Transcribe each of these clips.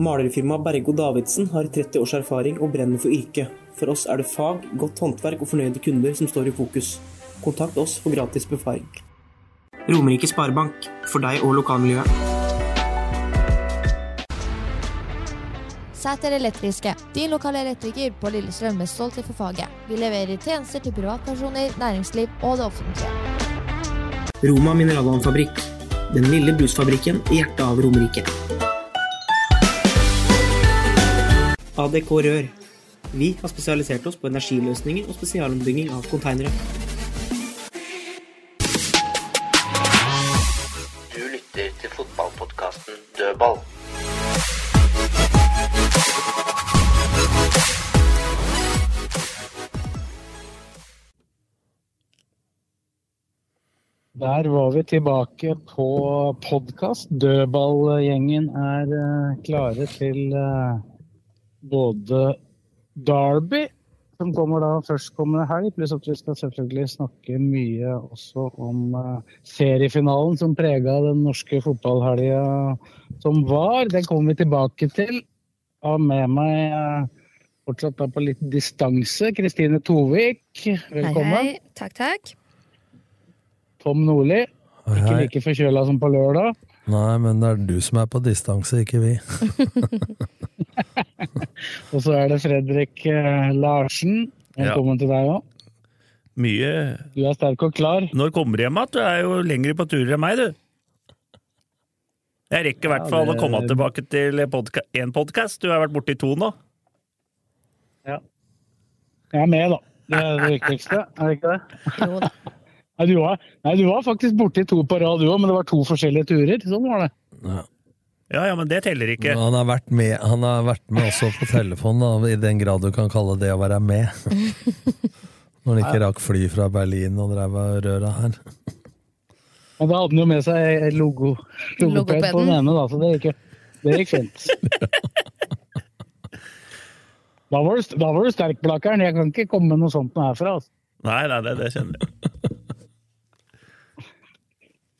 Malerfirmaet Bergo Davidsen har 30 års erfaring og brenner for yrket. For oss er det fag, godt håndverk og fornøyde kunder som står i fokus. Kontakt oss for gratis befaring. Romerike Sparebank, for deg og lokalmiljøet. Sæter Elektriske, din lokale elektriker på Lillestrøm med stolthet for faget. Vi leverer tjenester til privatpersoner, næringsliv og det offentlige. Roma Mineralvannfabrikk. Den lille brusfabrikken i hjertet av Romerike. ADK Rør. Vi har spesialisert oss på energiløsninger og spesialombygging av konteinere. Du lytter til fotballpodkasten Dødball. Der var vi tilbake på podkast. Dødballgjengen er eh, klare til eh, både Derby, som kommer da førstkommende helg, pluss at vi skal selvfølgelig snakke mye også om eh, seriefinalen som prega den norske fotballhelga som var. Den kommer vi tilbake til. Har med meg eh, fortsatt da på litt distanse Kristine Tovik. Velkommen. Hei, hei. Takk, takk. Tom Nordli. Ikke like forkjøla som på lørdag. Nei, men det er du som er på distanse, ikke vi. Og så er det Fredrik eh, Larsen. Velkommen til deg òg. Mye Du er sterk og klar. Når kommer du hjem igjen? Du er jo lengre på turer enn meg, du. Jeg rekker i hvert Ja, det- å komme tilbake til podka én podkast. Du har vært borte i to nå. Ja. Jeg er med, da. Det er det viktigste, er det ikke det? Jo da. Nei, du var, nei, du var faktisk borte i to på rad, du òg, men det var to forskjellige turer. Sånn var det. Ja. Ja, ja, men det teller ikke. Han har vært med, han har vært med også på telefon, da, i den grad du kan kalle det å være med. Når han ikke rakk fly fra Berlin og dreiv og røra her. Men da hadde han jo med seg logo, logoped på den ene, da, så det gikk, det gikk fint. Da var du, da var du sterk, Blakkeren. Jeg kan ikke komme med noe sånt herfra. Altså. Nei, nei, det, det kjenner jeg.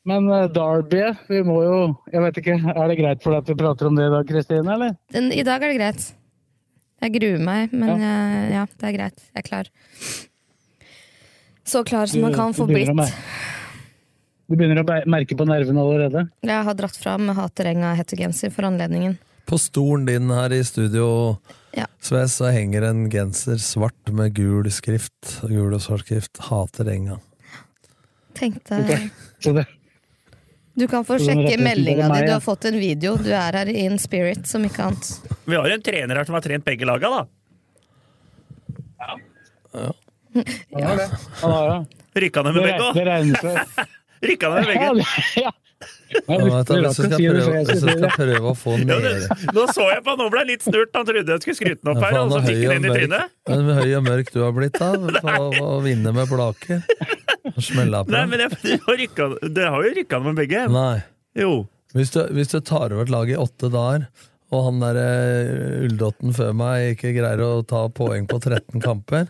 Men uh, Derby, vi må jo Jeg vet ikke, Er det greit for deg at vi prater om det i dag, Kristine? eller? I dag er det greit. Jeg gruer meg, men ja. ja, det er greit. Jeg er klar. Så klar som man kan få Du blitt. Du begynner å merke på nervene allerede? Jeg har dratt fram haterenga hettegenser for anledningen. På stolen din her i studio, Ja. Sves, så henger en genser svart med gul skrift. Gul og svart skrift. Hater enga. Tenkte Så det, Du kan få sjekke meldinga di. Du har fått en video. Du er her in spirit, som ikke annet. Vi har en trener her som har trent begge laga, da. han har det. Han har det. Rykka ned med begge òg. Rykka ned med Ja, begge. Ja. Du- hvis du skal prøve, hvis du skal prøve å få ned nå så jeg på, nå ble jeg litt snurt. Han trodde jeg skulle skryte den opp her, Ja, og så fikk han den i trynet. Men hvor høy og mørk du har blitt da, for å vinne med Blake. Smella på Nei, men det har det har jo rykka med begge. Nei. Jo. Hvis du, hvis du tar over et lag i åtte dager, og han der eh, Ulldotten før meg ikke greier å ta poeng på 13 kamper,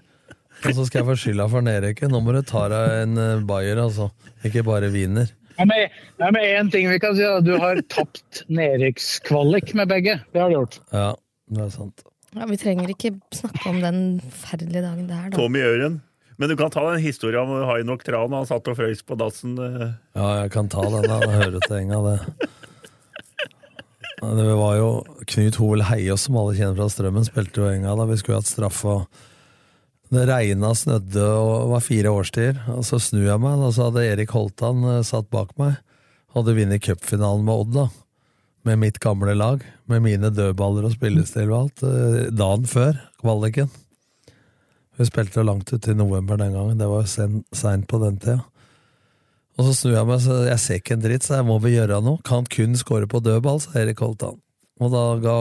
og så skal jeg få skylda for nedrykket. Nå må du ta deg en eh, bayer, altså. Ikke bare wiener. Nei, men- én ting vi kan si, da. Du har tapt nedrykkskvalik med begge. Det har du gjort. Ja, det er sant. Ja, vi trenger ikke snakke om den forferdelige dagen det er, da. Tommy Øren. Men du kan ta den historien om Hainok Tran, han satt og frøys på dassen. eh. Ja, jeg kan ta den. Det hører til enga, det. Det var jo Knut Hoel Heiås, som alle kjenner fra Strømmen, spilte jo enga da vi skulle hatt straffe. og Det regna, snødde og var fire årstider. Og så snur jeg meg, og så hadde Erik Holtan eh, satt bak meg. Hadde vunnet cupfinalen med Odd, da. Med mitt gamle lag. Med mine dødballer og spillestil og alt. eh, Dagen før kvaliken. Vi spilte jo langt ut i november den gangen. Det var jo seint på den tida. Og så snur jeg meg, så jeg ser ikke en dritt, så jeg må vel gjøre noe. Kan kun score på dødball, sa Erik Holtan. Og da ga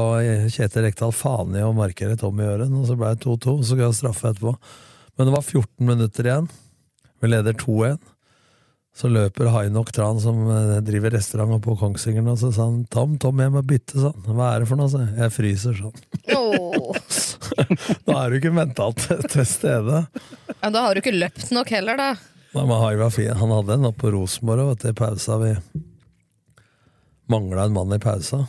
Kjetil Rekdal faen i å markere Tommy Øren, og så ble det 2-2, og så ga jeg straffe etterpå. Men det var 14 minutter igjen. Vi leder 2-1. Så løper Hainok Tran, som eh, driver restaurant på Kongsvingeren, og så sa han Tom, Tom, jeg må bytte, sa han. Hva er det for noe, sa jeg. Jeg fryser, sa han. da er du ikke mentalt til stede. Ja, da har du ikke løpt nok heller, da. Nei, men Hai var fin. Han hadde en oppe på Rosenborg og i pausa. Vi mangla en mann i pausa.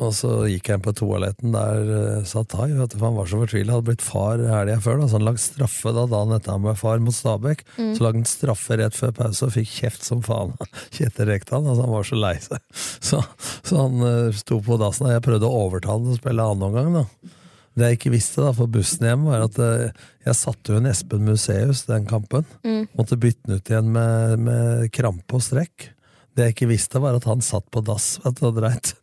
Og så gikk inn på toaletten, der uh, satt Hai. vet du, for Han var så fortvila. Hadde blitt far helga før, da, så han lagde straffe da dagen etter han ble far mot Stabæk. Mm. Så lagde han straffe rett før pause og fikk kjeft som faen. Kjetil Rekdal. Altså, han var så lei seg. Så, så han uh, sto på dassen, og jeg prøvde å overtale ham til å spille annen omgang. da. Det jeg ikke visste da, for bussen hjem, var at uh, jeg satte en Espen Museus den kampen. Mm. Måtte bytte den ut igjen med, med krampe og strekk. Det jeg ikke visste, var at han satt på dass vet du, og dreit.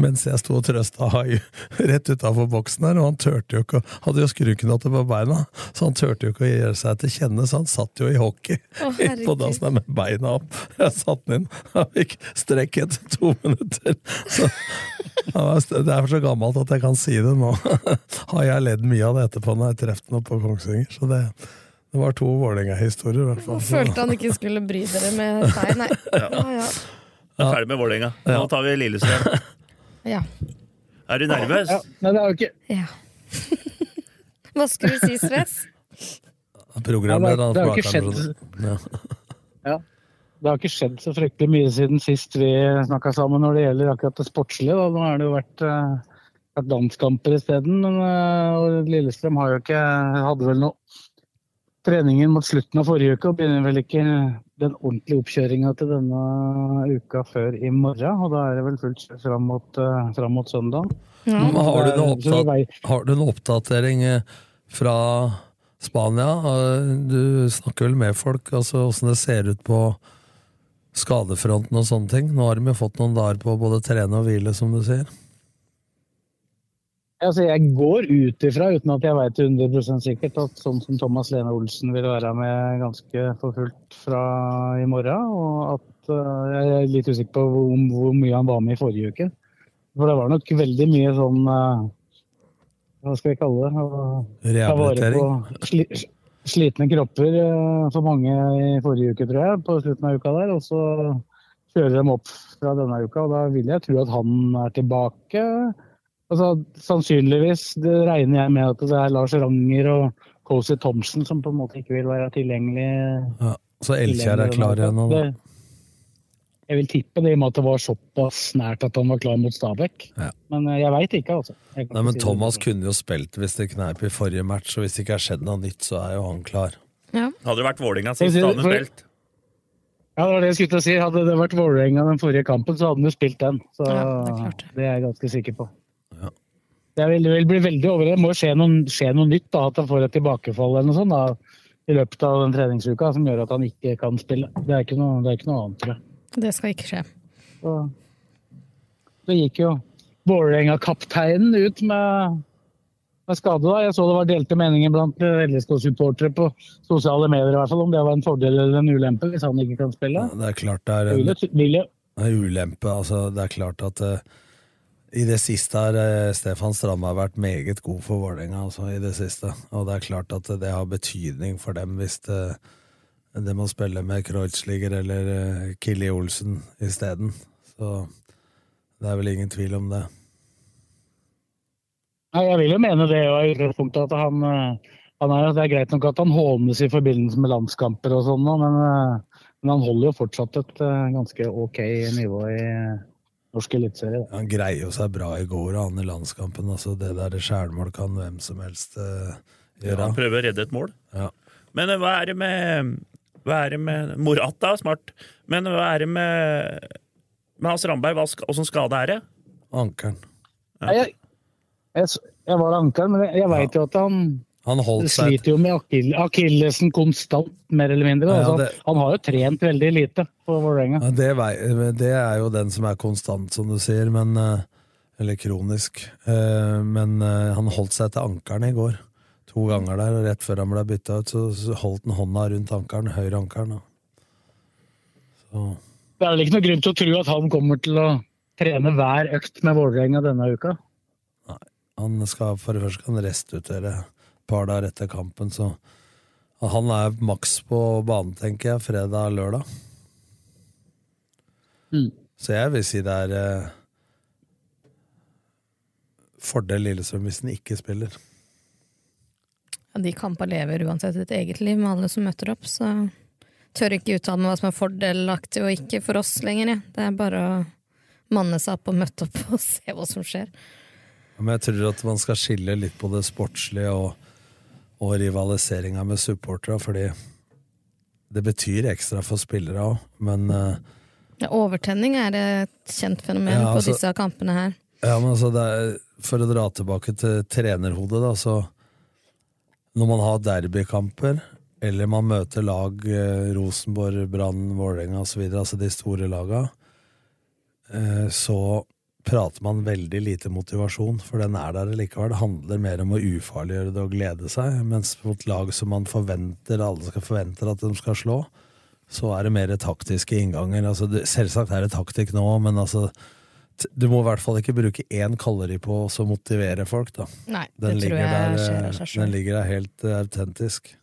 Mens jeg sto og trøsta Hai rett utafor boksen her, og han tørte jo ikke å Hadde jo skruknotter på beina, så han tørte jo ikke å gjøre seg til kjenne, så han satt jo i hockey oh, på dassen der med beina opp. Jeg satte den inn, han fikk strekk etter to minutter. Så, han var- det er så gammelt at jeg kan si det nå. Har jeg ledd mye av det etterpå når jeg traff den oppe på Kongsvinger, så det det var to Vålerenga-historier, i hvert fall. Følte han ikke skulle bry dere med seg, nei. Ja, ja. Jeg er ferdig med Vålerenga. Nå tar vi Lillestrøm. Ja. Er du nervøs? Ja, men det er jo ikke ja. Hva skulle du si, Sves? Programmet Ja, det- det har ikke skjedd. Ja. Ja. Det har ikke skjedd så fryktelig mye siden sist vi snakka sammen når det gjelder akkurat det sportslige. Da. Nå har det jo vært, uh, vært landskamper isteden. men, uh, Og Lillestrøm har jo ikke Hadde vel noe treningen mot slutten av forrige uke og begynner vel ikke den ordentlige oppkjøringa til denne uka før i morgen. Og da er det vel fullt fram mot, eh, fram mot søndag. Ja. Har du, oppdat vei- har du noen oppdatering eh, fra Spania? Eh, Du snakker vel med folk, altså åssen det ser ut på skadefronten og sånne ting? Nå har de jo fått noen dager på å både trene og hvile, som du sier. Altså, jeg går ut ifra, uten at jeg veit 100% sikkert, at sånn som Thomas Lene Olsen vil være med ganske for fullt fra i morgen. Og at uh, jeg er litt usikker på hvor, hvor mye han var med i forrige uke. For det var nok veldig mye sånn uh, Hva skal vi kalle det? Ta Rehabilitering. sli, slitne kropper eh, for mange i forrige uke, tror jeg, på slutten av uka der. Og så kjører de opp fra denne uka, og da vil jeg tro at han er tilbake. Altså, sannsynligvis det regner jeg med at det er Lars Ranger og Cozy Thompson som på en måte ikke vil være tilgjengelig. Ja, så Elkjær er klar igjen Og... Jeg vil tippe det i og med at det var såpass nært at han var klar mot Stabæk. Ja. Men eh, jeg veit ikke, altså. Jeg Nei, men si det. Thomas kunne jo spilt hvis det kneip i forrige match, og hvis det ikke har skjedd noe nytt, så er jo han klar. Hadde det vært Vålerenga sist, det- hadde han spilt. Ja, det var det jeg skulle til å si. Hadde det vært Vålerenga den forrige kampen, så hadde han jo spilt den. Så Ja, det er det. det er jeg ganske sikker på. Jeg vil, vil bli veldig over det. må skje noe, skje noe nytt, da, at han får et tilbakefall eller noe sånt da, i løpet av den treningsuka som gjør at han ikke kan spille. Det er ikke noe, det er ikke noe annet, tror jeg. Det skal ikke skje. Så, så gikk jo Vålerenga-kapteinen ut med, med skade. da. Jeg så det var delte meninger blant LSK-supportere på sosiale medier i hvert fall, om det var en fordel eller en ulempe hvis han ikke kan spille. Det er klart det er en, det er ulempe. Altså, det er klart at eh, i det siste har eh, Stefan Strandberg vært meget god for Vålerenga. Altså, i det siste. Og det er klart at det har betydning for dem hvis det, det må spille med Kreutzliger eller uh, Killi Olsen isteden. Så det er vel ingen tvil om det. Nei, jeg vil jo mene det i utgangspunktet at han, eh, han er, Det er greit nok at han hånes i forbindelse med landskamper og sånn, men, eh, men han holder jo fortsatt et eh, ganske ok nivå i eh, norsk eliteserie. Han greier jo seg bra i går, og han i landskampen. Altså, det der sjælmål kan hvem som helst gjøre Ja, han prøver å redde et mål. Ja. Men eh, hva er det med Hva er det med Morata, smart. Men hva er det med, med Hans Ramberg? Åssen skade er det? Ankeren. Ja. Jeg, jeg, jeg var ankelen, men jeg, jeg veit jo at han Han holdt seg sliter jo med akill, akillesen konstant, mer eller mindre. Ja, altså, det- Han har jo trent veldig lite på Vålerenga. Ja, det, det er jo den som er konstant, som du sier, men eh, Eller kronisk. Eh, Men eh, han holdt seg til ankelen i går. To ganger der, og rett før han ble bytta ut, så holdt han hånda rundt ankelen, høyre ankelen. Så Det er vel ikke noe grunn til å tro at han kommer til å trene hver økt med Vålerenga denne uka? Han skal for det første kan restituere par dager etter kampen, så han er maks på banen, tenker jeg, fredag-lørdag. Mm. Så jeg vil si det er eh, fordel Lillestrøm hvis den ikke spiller. Ja, de kampene lever uansett et eget liv med alle som møter opp, så tør ikke uttale meg hva som er fordelaktig og ikke for oss lenger. Ja. Det er bare å manne seg opp og møte opp og se hva som skjer. Ja, Men jeg tror at man skal skille litt på det sportslige og, og rivaliseringa med supporterne, fordi det betyr ekstra for spillere òg, men uh, Ja, overtenning er et kjent fenomen Ja, på altså- disse kampene her. Ja, men altså, er, For å dra tilbake til trenerhodet, da, så Når man har derbykamper, eller man møter lag eh, Rosenborg, Brann, Vålerenga osv., altså de store laga, eh, så prater man veldig lite motivasjon, for den er der likevel. Det handler mer om å ufarliggjøre det og glede seg, mens mot lag som man forventer alle skal forvente at de skal slå, så er det mer taktiske innganger. Altså, det, selvsagt er det taktikk nå, men altså du må i hvert fall ikke bruke én kalori på å motivere folk, da. Nei, Den det tror jeg der, skjer av eh, seg selv. Den ligger der helt uh, autentisk.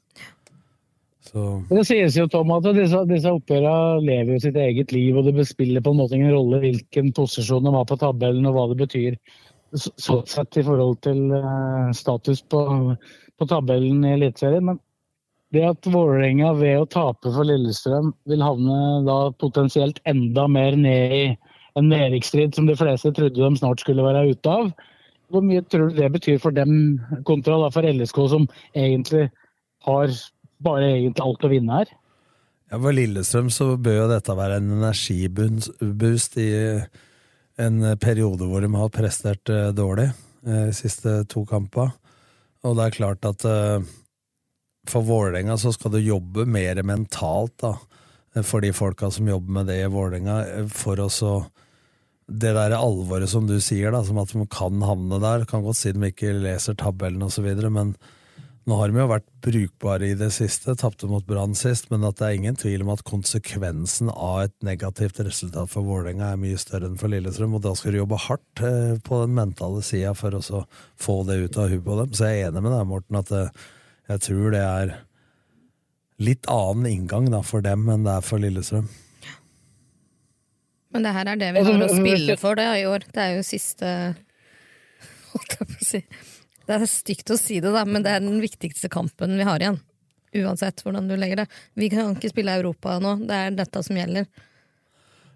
Så Det sies jo, Tom, at disse, disse oppgjørene lever jo sitt eget liv, og det spiller på en måte ingen rolle hvilken posisjon de har på tabellen og hva det betyr så- sett i forhold til eh, status på, på tabellen i Eliteserien. Men det at Vålerenga ved å tape for Lillestrøm vil havne da potensielt enda mer ned i en nedrykksstrid som de fleste trodde de snart skulle være ute av, hvor mye tror du det betyr for dem kontra da for LSK, som egentlig har bare egentlig alt å vinne her? Ja, For Lillestrøm så bør jo dette være en energiboost i en periode hvor de har prestert eh, dårlig eh, de siste to kampene. Og det er klart at eh, for Vålerenga så skal du jobbe mer mentalt, da. For de folka som jobber med det i Vålerenga, for å så det der alvoret som du sier, da, som at de kan havne der. Kan godt si de ikke leser tabellen osv., men nå har de jo vært brukbare i det siste. Tapte mot Brann sist, men at det er ingen tvil om at konsekvensen av et negativt resultat for Vålerenga er mye større enn for Lillestrøm, og da skal du jobbe hardt eh, på den mentale sida for å få det ut av huet på dem. Så jeg er enig med deg, Morten, at eh, jeg tror det er litt annen inngang da, for dem enn det er for Lillestrøm. Men det her er det vi Altså, har å spille for det i år. Det er jo siste Holdt jeg på å si. Det er stygt å si det, da, men det er den viktigste kampen vi har igjen. Uansett hvordan du legger det. Vi kan ikke spille Europa nå. Det er dette som gjelder.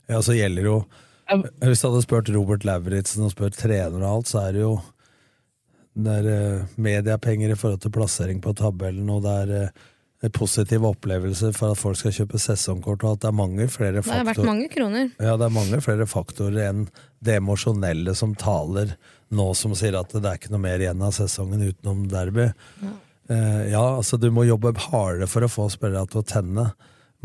Ja, så gjelder jo Hvis du hadde spurt Robert Lauritzen og spurt trener og alt, så er det jo det er eh, mediepenger i forhold til plassering på tabellen, og det er eh, positive opplevelser for at folk skal kjøpe sesongkort, og at det er mange flere faktorer Det har vært mange kroner. ja, det er mange flere faktorer enn det emosjonelle som taler nå, som sier at det er ikke noe mer igjen av sesongen utenom derby. Eh, ja, altså du må jobbe hardere for å få spillere til å tenne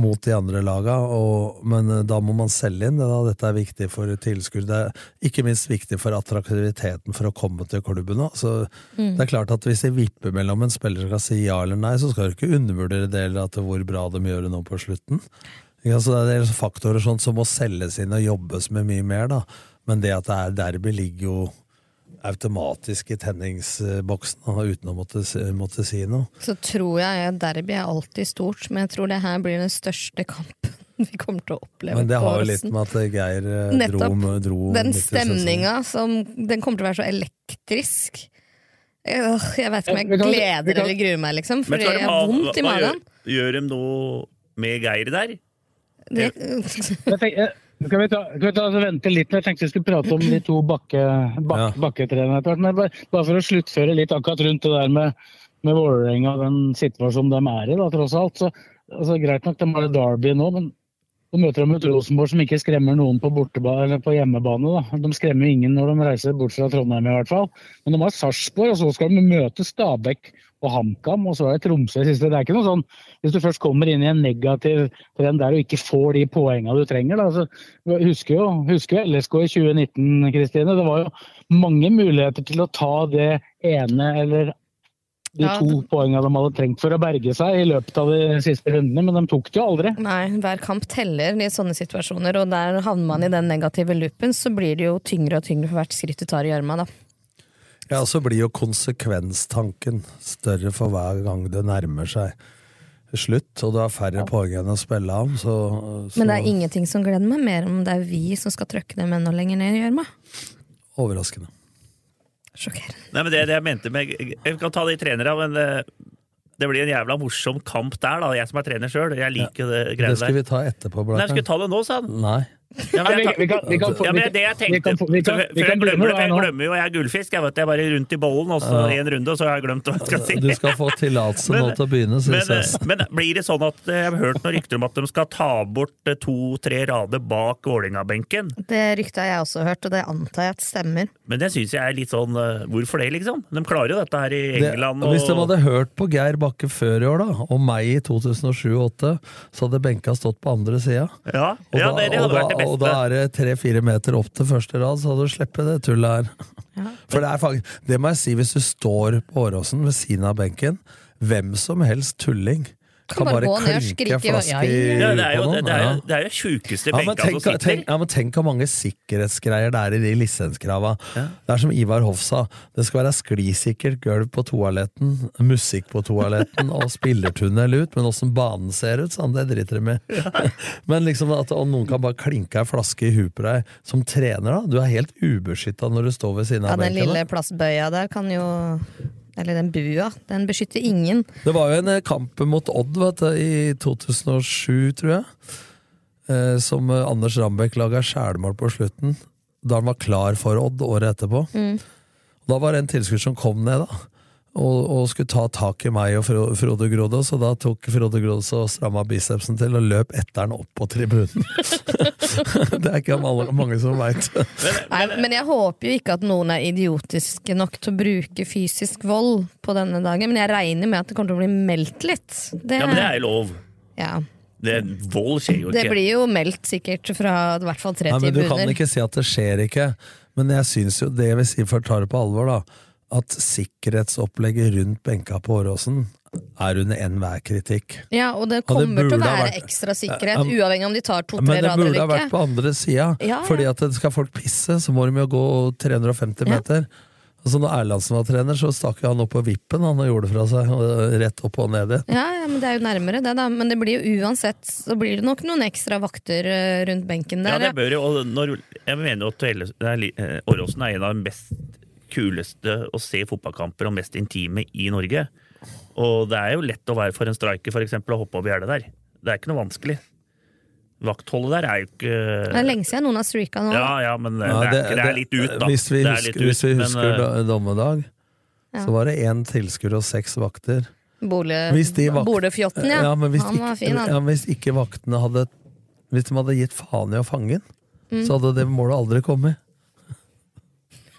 mot de andre laga, og, men eh, da må man selge inn det. da, Dette er viktig for tilskudd. Det er ikke minst viktig for attraktiviteten for å komme til klubben òg. Så Mm. det er klart at hvis de vipper mellom en spiller skal si ja eller nei, så skal du ikke undervurdere det eller at hvor bra de gjør det nå på slutten. Ja, så det er faktorer sånn som må selges inn og jobbes med mye mer, da. Men det at det er derby, ligger jo automatisk i tenningsboksen, uten å måtte, måtte si noe. Så tror jeg at derby er alltid stort, men jeg tror det her blir den største kampen vi kommer til å oppleve. Men det har jo litt med at Geir eh, dro, dro Den stemninga som Den kommer til å være så elektrisk. Øh, Jeg vet ikke om jeg gleder eller gruer meg, liksom. for det jeg har vondt i magen. Gjør, gjør de noe med Geir der? Det, Jeg skal vi, ta, skal vi ta, altså, vente litt? Jeg tenkte vi skulle prate om de to bakke, bak, bakketrenerne etter hvert. Men bare, bare for å sluttføre litt akkurat rundt det der med, med Vålerenga og den situasjonen de er i, da, tross alt. Så, altså, greit nok, de har Derby nå, men så møter de et Rosenborg som ikke skremmer noen på, eller på hjemmebane. Da. De skremmer ingen når de reiser bort fra Trondheim, i hvert fall. Men de har Sarpsborg, og så skal de møte Stabæk og HamKam, og så er det Tromsø siste. Det er ikke noe sånn hvis du først kommer inn i en negativ trend der og ikke får de poengene du trenger. Da. så husker jo, husker LSK i 2019, Kristine. Det var jo mange muligheter til å ta det ene eller de Ja, to poengene de hadde trengt for å berge seg i løpet av de siste rundene, men de tok det jo aldri. Nei, hver kamp teller i sånne situasjoner, og der havner man i den negative loopen, så blir det jo tyngre og tyngre for hvert skritt du tar i gjørma, da. Ja, så blir jo konsekvenstanken større for hver gang det nærmer seg slutt, og du har færre poeng enn å spille av. Så, så Men det er ingenting som gleder meg mer om det er vi som skal trøkke dem enda lenger ned i gjørma. overraskende. Sjokkerende. Nei, men det, det jeg mente med Jeg kan ta de trenere, men det, det blir en jævla morsom kamp der, da. Jeg som er trener sjøl. Jeg liker det Det greiene skal vi ta etterpå, Nei, skal vi ta det nå, sa han? Nei. Ja, men, jeg, vi- vi kan- vi kan ja, men det jeg tenkte for- jeg glemmer, det, der for jeg glemmer jo jeg er gullfisk. Jeg vet, jeg er bare rundt i bollen, og så i en runde, og så har jeg glemt hva jeg skal si. Du skal få tillatelse nå til å begynne, men, synes jeg. men blir det sånn at eh, Jeg har hørt noen rykter om at de skal ta bort eh, to-tre rader bak Vålerenga-benken. Det ryktet har jeg også hørt, og det antar jeg at stemmer. Men det syns jeg er litt sånn eh, Hvorfor det, liksom? De klarer jo dette her i Det, England. og... hvis de hadde hørt på Geir Bakke før i år, da, og meg i 2007-2008, så hadde benka stått på andre sida. Ja, ja da- det, det hadde da, vært det og da er det tre-fire meter opp til første rad, så hadde du sluppet det tullet her. For det er faktisk, det må jeg si, hvis du står på Åråsen ved siden av benken, hvem som helst tulling kan, bare bare, gå ned og klinke skrike, flaske ja, i ja. Ja, det er jo det, det, er, det er sjukeste benka tenk, som sitter. tenk, ja, men tenk hvor mange sikkerhetsgreier det er i de lisenskrava. Det er som Ivar Hoff sa, det skal være sklisikkert gulv på toaletten, musikk på toaletten og spillertunnel ut, men åssen banen ser ut, sånn, det driter de med. men liksom at om noen kan bare klinke ei flaske i huet på deg som trener, da, du er helt ubeskytta når du står ved siden av benken. Ja, den benken. lille plastbøya der kan jo Eller den bua, den beskytter ingen. Det var jo en eh, kamp mot Odd vet du, i 2007, tror jeg. Eh, som eh, Anders Rambekk laga skjælmål på slutten. Da han var klar for Odd året etterpå. Mm. Da var det en tilskuer som kom ned da og, og skulle ta tak i meg og Frode Grodås, og da tok Frode Grodås og stramma bicepsen til og løp etter han opp på tribunen. det er ikke alle, mange som veit. Men jeg håper jo ikke at noen er idiotiske nok til å bruke fysisk vold på denne dagen. Men jeg regner med at det kommer til å bli meldt litt. Det, Ja, men det er jo lov. ja. Det, vold skjer jo det blir jo meldt sikkert fra i hvert fall tre Nei, men Du kan ikke si at det skjer ikke, men jeg syns jo det vil si, for å ta det på alvor, da, at sikkerhetsopplegget rundt benka på Åråsen er under enhver kritikk. Ja, og det Ja, det kommer til å være vært- ekstra sikkerhet, Ja, uavhengig om de tar to-tre rader eller ikke. Men det burde ha vært på andre sida, Ja, ja. fordi at det skal folk pisse, så må de jo gå 350 Ja. meter. Altså Når Erlandsen var trener, så stakk han opp på vippen han og gjorde det fra seg, rett opp og ned igjen. Ja, ja, men det er jo nærmere det, da. Men det blir jo uansett Så blir det nok noen ekstra vakter eh, rundt benken der. Ja, det bør jo, og når, jeg mener jo at er eh, Åråsen er en av de best kuleste å se fotballkamper og mest intime i Norge. Og det er jo lett å være for en striker for eksempel, å hoppe over gjerdet der. Det er ikke noe vanskelig. Vaktholdet der er jo ikke Det er lenge siden noen har streaka nå. Ja, ja, men det, Ja, er, ikke, det er litt ut, da. Hvis vi er husker, ut, hvis vi husker men, dommedag, Ja. så var det én tilskuer og seks vakter. Bolefjotten, ja. Ja, men hvis, han var ikke, fin, han. ja, hvis ikke vaktene hadde Hvis de hadde gitt faen i å fange den, Mm. så hadde det målet aldri kommet.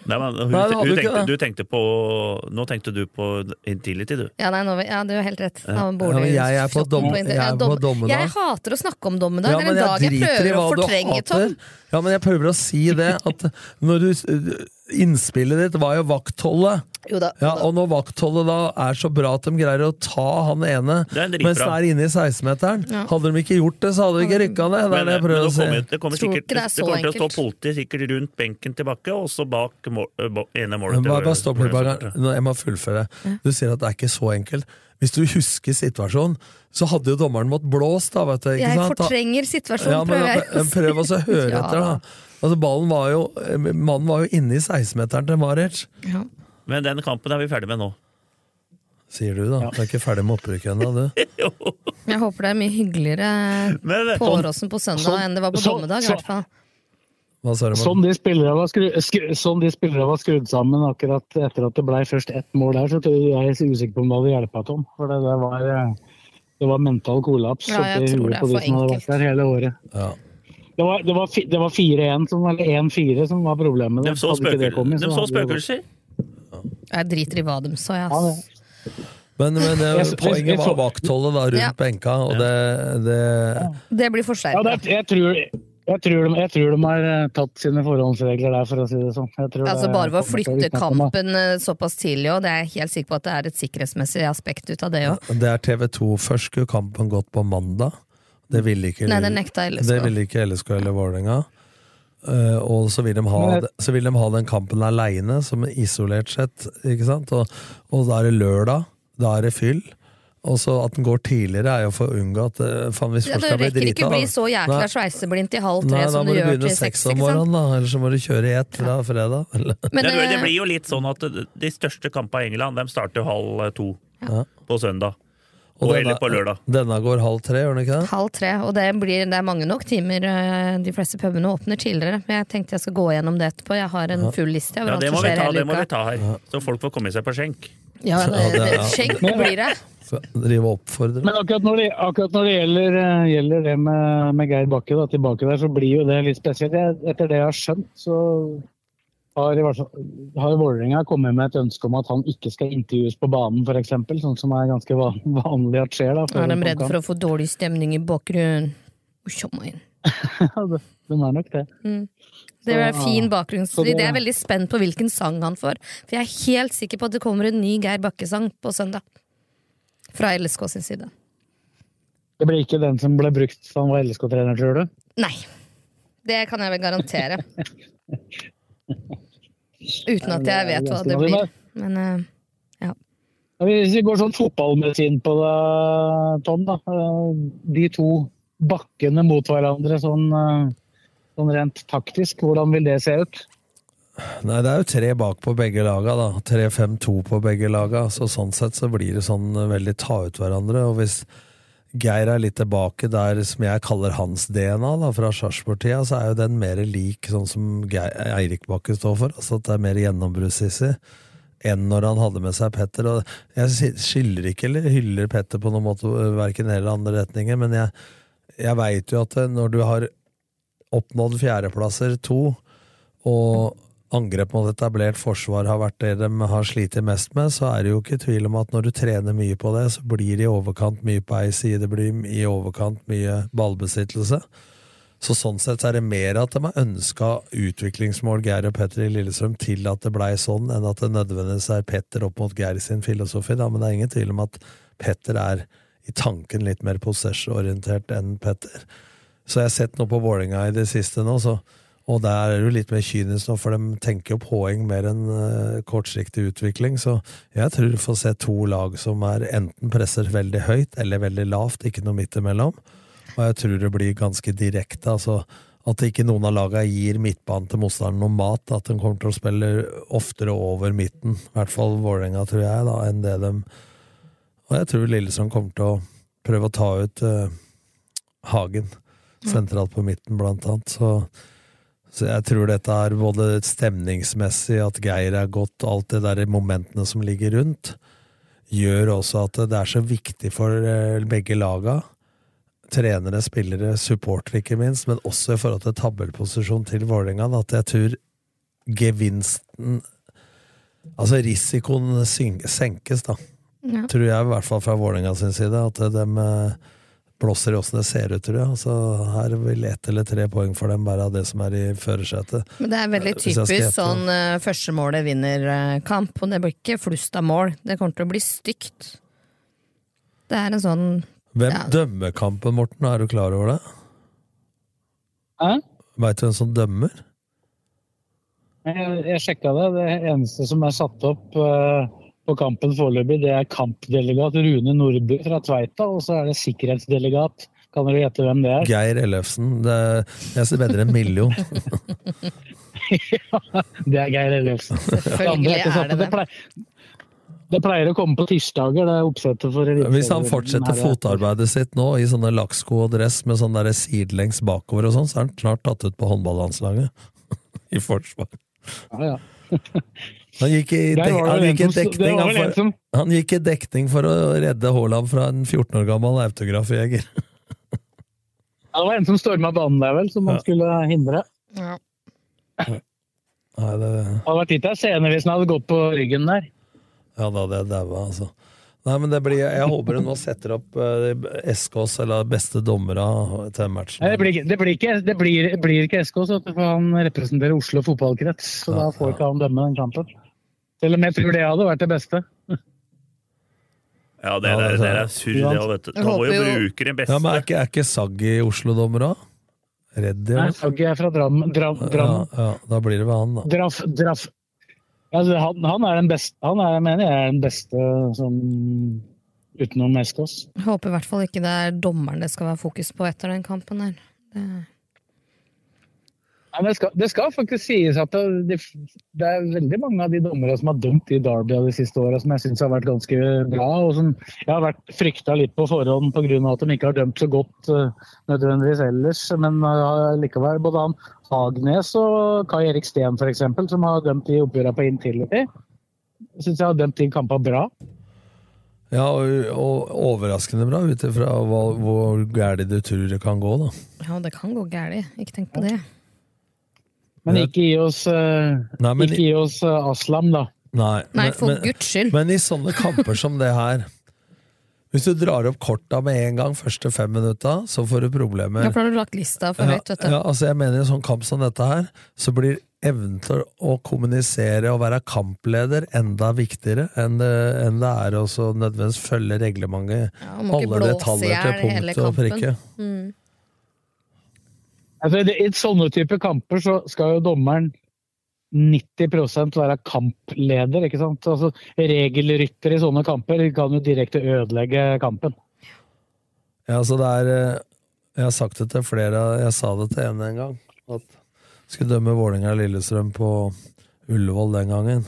Nei, men, hun, Nei, hun tenkte, du tenkte på Nå tenkte du på Intility, du. Ja, nei, nå, ja, du har helt rett. Ja. Jeg er på dom- på, jeg er på dommedag. Jeg hater å snakke om dommedag. Ja, det er en dag jeg i prøver å fortrenge. Tom. Ja, men jeg prøver å si det, at når du Innspillet ditt var jo vaktholdet. Jo da, Ja, og når vaktholdet da er så bra at de greier å ta han ene Det er mens det er inne i 16-meteren Ja. Hadde de ikke gjort det, så hadde de ikke rykka ned. Det er det jeg prøver å si. kommer, det kommer sikkert det er det kommer til å stå enkelt. politi sikkert rundt benken tilbake, og så bak mål, ene målet. Bare, bare stopp litt, Jeg må fullføre. Du sier at det er ikke så enkelt. Hvis du husker situasjonen, så hadde jo dommeren måttet blåse, da, vet du. Ikke Jeg sant? Fortrenger situasjonen, Ja, men prøver jeg. Prøv å høre Ja. etter, da. Altså, ballen var jo Mannen var jo inne i 16-meteren til Maric. Ja. Men den kampen er vi ferdig med nå. Sier du, da. Du er ikke ferdig med opprykket ennå, du. Jeg håper det er mye hyggeligere Men, på Åråsen på søndag enn det var på så- dommedag. i hvert fall. Hva sa du? Sånn de spillere var, skru, skru, sånn spillere var skrudd sammen akkurat etter at det ble først ett mål der, så tror jeg jeg er usikker på om det hadde hjulpet Tom. For det, det, var, eh, det var mental kollaps Ja, jeg oppi tror det er på de som hadde vært der hele året. Ja. Det var, det var, det var 4-1, som- eller 1-4 som var problemet. De så, spøkel, kommet, de spøkelser. Jeg driter i hva de så, jeg. Ja, Men, men det, Jeg- jeg- poenget var vaktholdet da rundt Ja. benka, og det, det Det blir Ja, forsterka. det, jeg, tror, Jeg tror, de, jeg tror de har eh, tatt sine forhåndsregler der, for å si det sånn. Jeg tror Altså Bare ved å flytte kampen eh, såpass tidlig, òg, det er jeg helt sikker på at det er et sikkerhetsmessig aspekt ut av det òg. Det er TV2. Først skulle kampen gått på mandag. Det ville ikke, Nei, det nekta LSK. Det ville ikke LSK eller Vålerenga. Eh, og så vil, de ha, så vil de ha den kampen aleine, som isolert sett. Ikke sant? Og, og da er det lørdag. Da er det fyll. Og så At den går tidligere, er jo for å unngå at eh, faen, hvis Ja, folk skal bli rekker ikke drita bli så jækla Nei. sveiseblindt i halv tre Nei, da som må du du gjør begynne til seks seks. om morgenen, da. Eller så må du kjøre i ett fra fredag. Men, det, det eh, blir jo litt sånn at de største kampene i England De starter halv to Ja. på søndag. Og Og, denne- eller på lørdag. Denne går halv tre, gjør den ikke det? Halv tre, og det, blir, det er mange nok timer. eh, De fleste pubene åpner tidligere. Men jeg tenkte jeg skal gå gjennom det etterpå. Jeg har en full liste Ja, det må, vi ta, det må vi ta her, så folk får komme seg på skjenk. Ja, det, det- det, blir det. Drive. Men akkurat når det, akkurat når det gjelder, eh, gjelder det med, med Geir Bakke da, tilbake der, så blir jo det litt spesielt. Jeg, etter det jeg har skjønt, så har, har Vålerenga kommet med et ønske om at han ikke skal intervjues på banen, f.eks. Sånn som er ganske van, vanlig at skjer. Da, Er de redd for å få dårlig stemning i bakgrunnen? Kom inn. de, er nok det. Mm. Det er Så- fin bakgrunnsstudie. det- Jeg er veldig spent på hvilken sang han får. For jeg er helt sikker på at det kommer en ny Geir Bakke-sang på søndag. Fra LSK sin side. Det blir ikke den som ble brukt da han var LSK-trener, tror du? Nei. Det kan jeg vel garantere. Uten at jeg vet hva det blir. Men eh, Ja, Hvis vi går sånn fotballmedisin på det, Tom, da. eh, De to bakkene mot hverandre sånn, eh, sånn rent taktisk, hvordan vil det se ut? Nei, det er jo tre bak på begge laga, da. 3-5-2 på begge laga. Så sånn sett så blir det sånn eh, veldig ta ut hverandre. Og hvis Geir er litt tilbake der som jeg kaller hans DNA, da, fra Sarpsborg-tida, så er jo den mer lik sånn som Geir, Eirik Bakke står for. Altså at det er mer gjennombruddssissig enn når han hadde med seg Petter. Og jeg skylder ikke eller hyller Petter på noen måte, verken eller andre retninger, men jeg, jeg veit jo at eh, når du har oppnådd fjerdeplasser, to, og angrep mot etablert forsvar har vært det de har slitt mest med, så er det jo ikke tvil om at når du trener mye på det, så blir det i overkant mye på ei side, det blir i overkant mye ballbesittelse. Så sånn sett er det mer at de har ønska utviklingsmål, Geir og Petter i Lillestrøm, til at det blei sånn, enn at det nødvendigvis er Petter opp mot Geir sin filosofi. Da. Men det er ingen tvil om at Petter er i tanken litt mer possession-orientert enn Petter. Så jeg har sett noe på Vålerenga i det siste nå, så, og der er det jo litt mer kynisk nå, for de tenker jo poeng mer enn uh, kortsiktig utvikling. Så jeg tror du får se to lag som er enten presser veldig høyt eller veldig lavt, ikke noe midt imellom. Og jeg tror det blir ganske direkte. altså At ikke noen av lagene gir midtbanen til motstanderen noe mat. At de kommer til å spille oftere over midten, i hvert fall Vålerenga, tror jeg, da, enn det de Og jeg tror Lillestrøm kommer til å prøve å ta ut eh, Hagen sentralt på midten, blant annet. Så, så jeg tror dette er både stemningsmessig, at Geir er godt, alt det der momentene som ligger rundt, gjør også at det er så viktig for eh, begge laga. Trenere, spillere, supportere ikke minst, men også i forhold til tabellposisjon til Vålerenga, at jeg tror gevinsten Altså risikoen senkes, da. Ja. Tror jeg, i hvert fall fra Vålerenga sin side, at de eh, blåser i åssen det ser ut, tror jeg. Altså, her vil ett eller tre poeng for dem være av det som er i førersetet. Men det er veldig typisk sånn uh, første vinner-kamp, og det blir ikke flust av mål. Det kommer til å bli stygt. Det er en sånn Hvem Ja. dømmer kampen, Morten? Er du klar over det? Hæ? Veit du hvem som dømmer? Jeg, jeg sjekka det. Det eneste som er satt opp eh, på kampen foreløpig, det er kampdelegat Rune Nordby fra Tveita, og så er det sikkerhetsdelegat. Kan dere gjette hvem det er? Geir Ellefsen. Det, jeg vedder en million. Det er Geir Ellefsen. Selvfølgelig Det er det det. det pleier å komme på tirsdager, det er oppsettet for Hvis han fortsetter er- fotarbeidet sitt nå i sånne lakksko og dress med sånn sidelengs bakover og sånn, så er han klart tatt ut på håndballandslaget. I forsvar. Ja, ja. Han gikk i, dek han gikk i dekning han for, Han gikk i dekning for å redde Haaland fra en 14 år gammel autografjeger. Ja, det var en som storma banen der, vel, som man skulle hindre. ja. Nei, det, Det hadde vært litt av scene hvis han hadde gått på ryggen der. ja, da hadde jeg daua, altså. Nei, men det blir, Jeg håper hun nå setter opp eh, SKs eller beste dommere til matchen. Nei, det, blir, det, blir ikke, det, blir, det blir ikke SK, så for han representerer Oslo fotballkrets. Så da får ikke han dømme den kampen. Selv om jeg tror det hadde vært det beste. Ja, det, Ja, der, det- det er surr, det òg, vet du. Da må jo bruke den beste. Ja, men Er ikke, er ikke Saggi Oslo-dommer òg? Reddy, Nei? Saggi er fra Drammen. Dram, Dram. Ja, ja, da blir det ved han, da. Draff, draff. Altså, han, han er den beste Han er, mener jeg er den beste som utenom Eskås. Håper i hvert fall ikke det er dommeren det skal være fokus på etter den kampen her. Det... Ja, men det, skal, det skal faktisk sies at det, det, det er veldig mange av de dommere som har dømt i Derby de siste åra som jeg syns har vært ganske bra, og som jeg har vært frykta litt på forhånd pga. at de ikke har dømt så godt uh, nødvendigvis ellers. Men uh, likevel, både han Hagnes og Kai Erik Steen f.eks., som har dømt de oppgjørene på Intility, syns jeg har dømt de kampene bra. Ja, og, og overraskende bra ut ifra hvor gærent du tror det kan gå, da. Ja, det kan gå galt. Ikke tenk på det. Men ikke gi oss, uh, Nei, men- ikke gi oss uh, Aslam, da. Nei, Nei, for men- guds skyld. Men i sånne kamper som det her Hvis du drar opp korta med en gang første fem minutta, så får du problemer. Ja, for da har du lagt lista for høyt, vet du. ja, altså jeg mener I en sånn kamp som dette her, så blir evnen til å kommunisere og være kampleder enda viktigere enn det, enn det er å så nødvendigvis følge reglementet. Ja, alle detaljer til punkt og prikke. Mm. Altså, I sånne typer kamper så skal jo dommeren 90% være kampleder, ikke sant? Altså, regelrytter i sånne kamper kan jo direkte ødelegge kampen. Ja, altså det er eh, Jeg har sagt det til flere, jeg sa det til en en gang, at jeg skulle dømme Vålerenga Lillestrøm på Ullevål den gangen.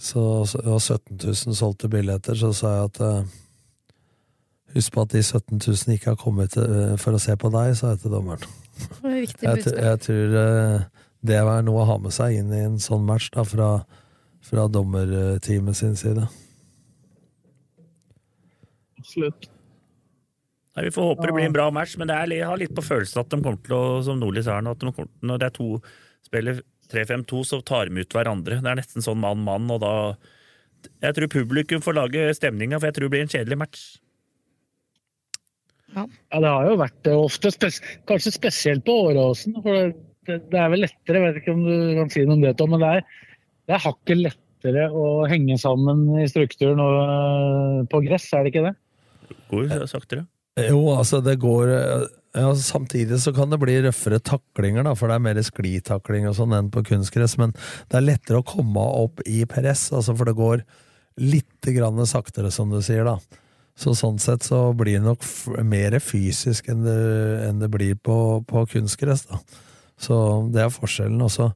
Så, det var 17 000 solgte billetter, så sa jeg at eh, Husk på at de 17 000 ikke har kommet eh, for å se på deg, sa jeg til dommeren. Det er Jeg, jeg tror eh, det var noe å ha med seg inn i en sånn match da, fra, fra dommerteamet sin side. Absolutt. Nei, Vi får håpe det blir en bra match, men det er, jeg har litt på følelsen at de kommer til å, som Nordli sa, her nå, at de kommer, når det er to spiller 3-5-2, så tar de ut hverandre. Det er nesten sånn mann-mann, og da Jeg tror publikum får lage stemninga, for jeg tror det blir en kjedelig match. Ja, det har jo vært det ofte, spes kanskje spesielt på Åråsen. For det, det er vel lettere, jeg vet ikke om du kan si noe om det, Tom, men det er, det er hakket lettere å henge sammen i strukturen og, øh, på gress, er det ikke det? Går det saktere. Jo, altså det går ja, Samtidig så kan det bli røffere taklinger, da, for det er mer sklitakling og sånn enn på kunstgress, men det er lettere å komme opp i press, altså for det går litt grann saktere, som du sier, da. Så sånn sett så blir det nok mer fysisk enn det, enn det blir på, på kunstgress, da. Så det er forskjellen. også.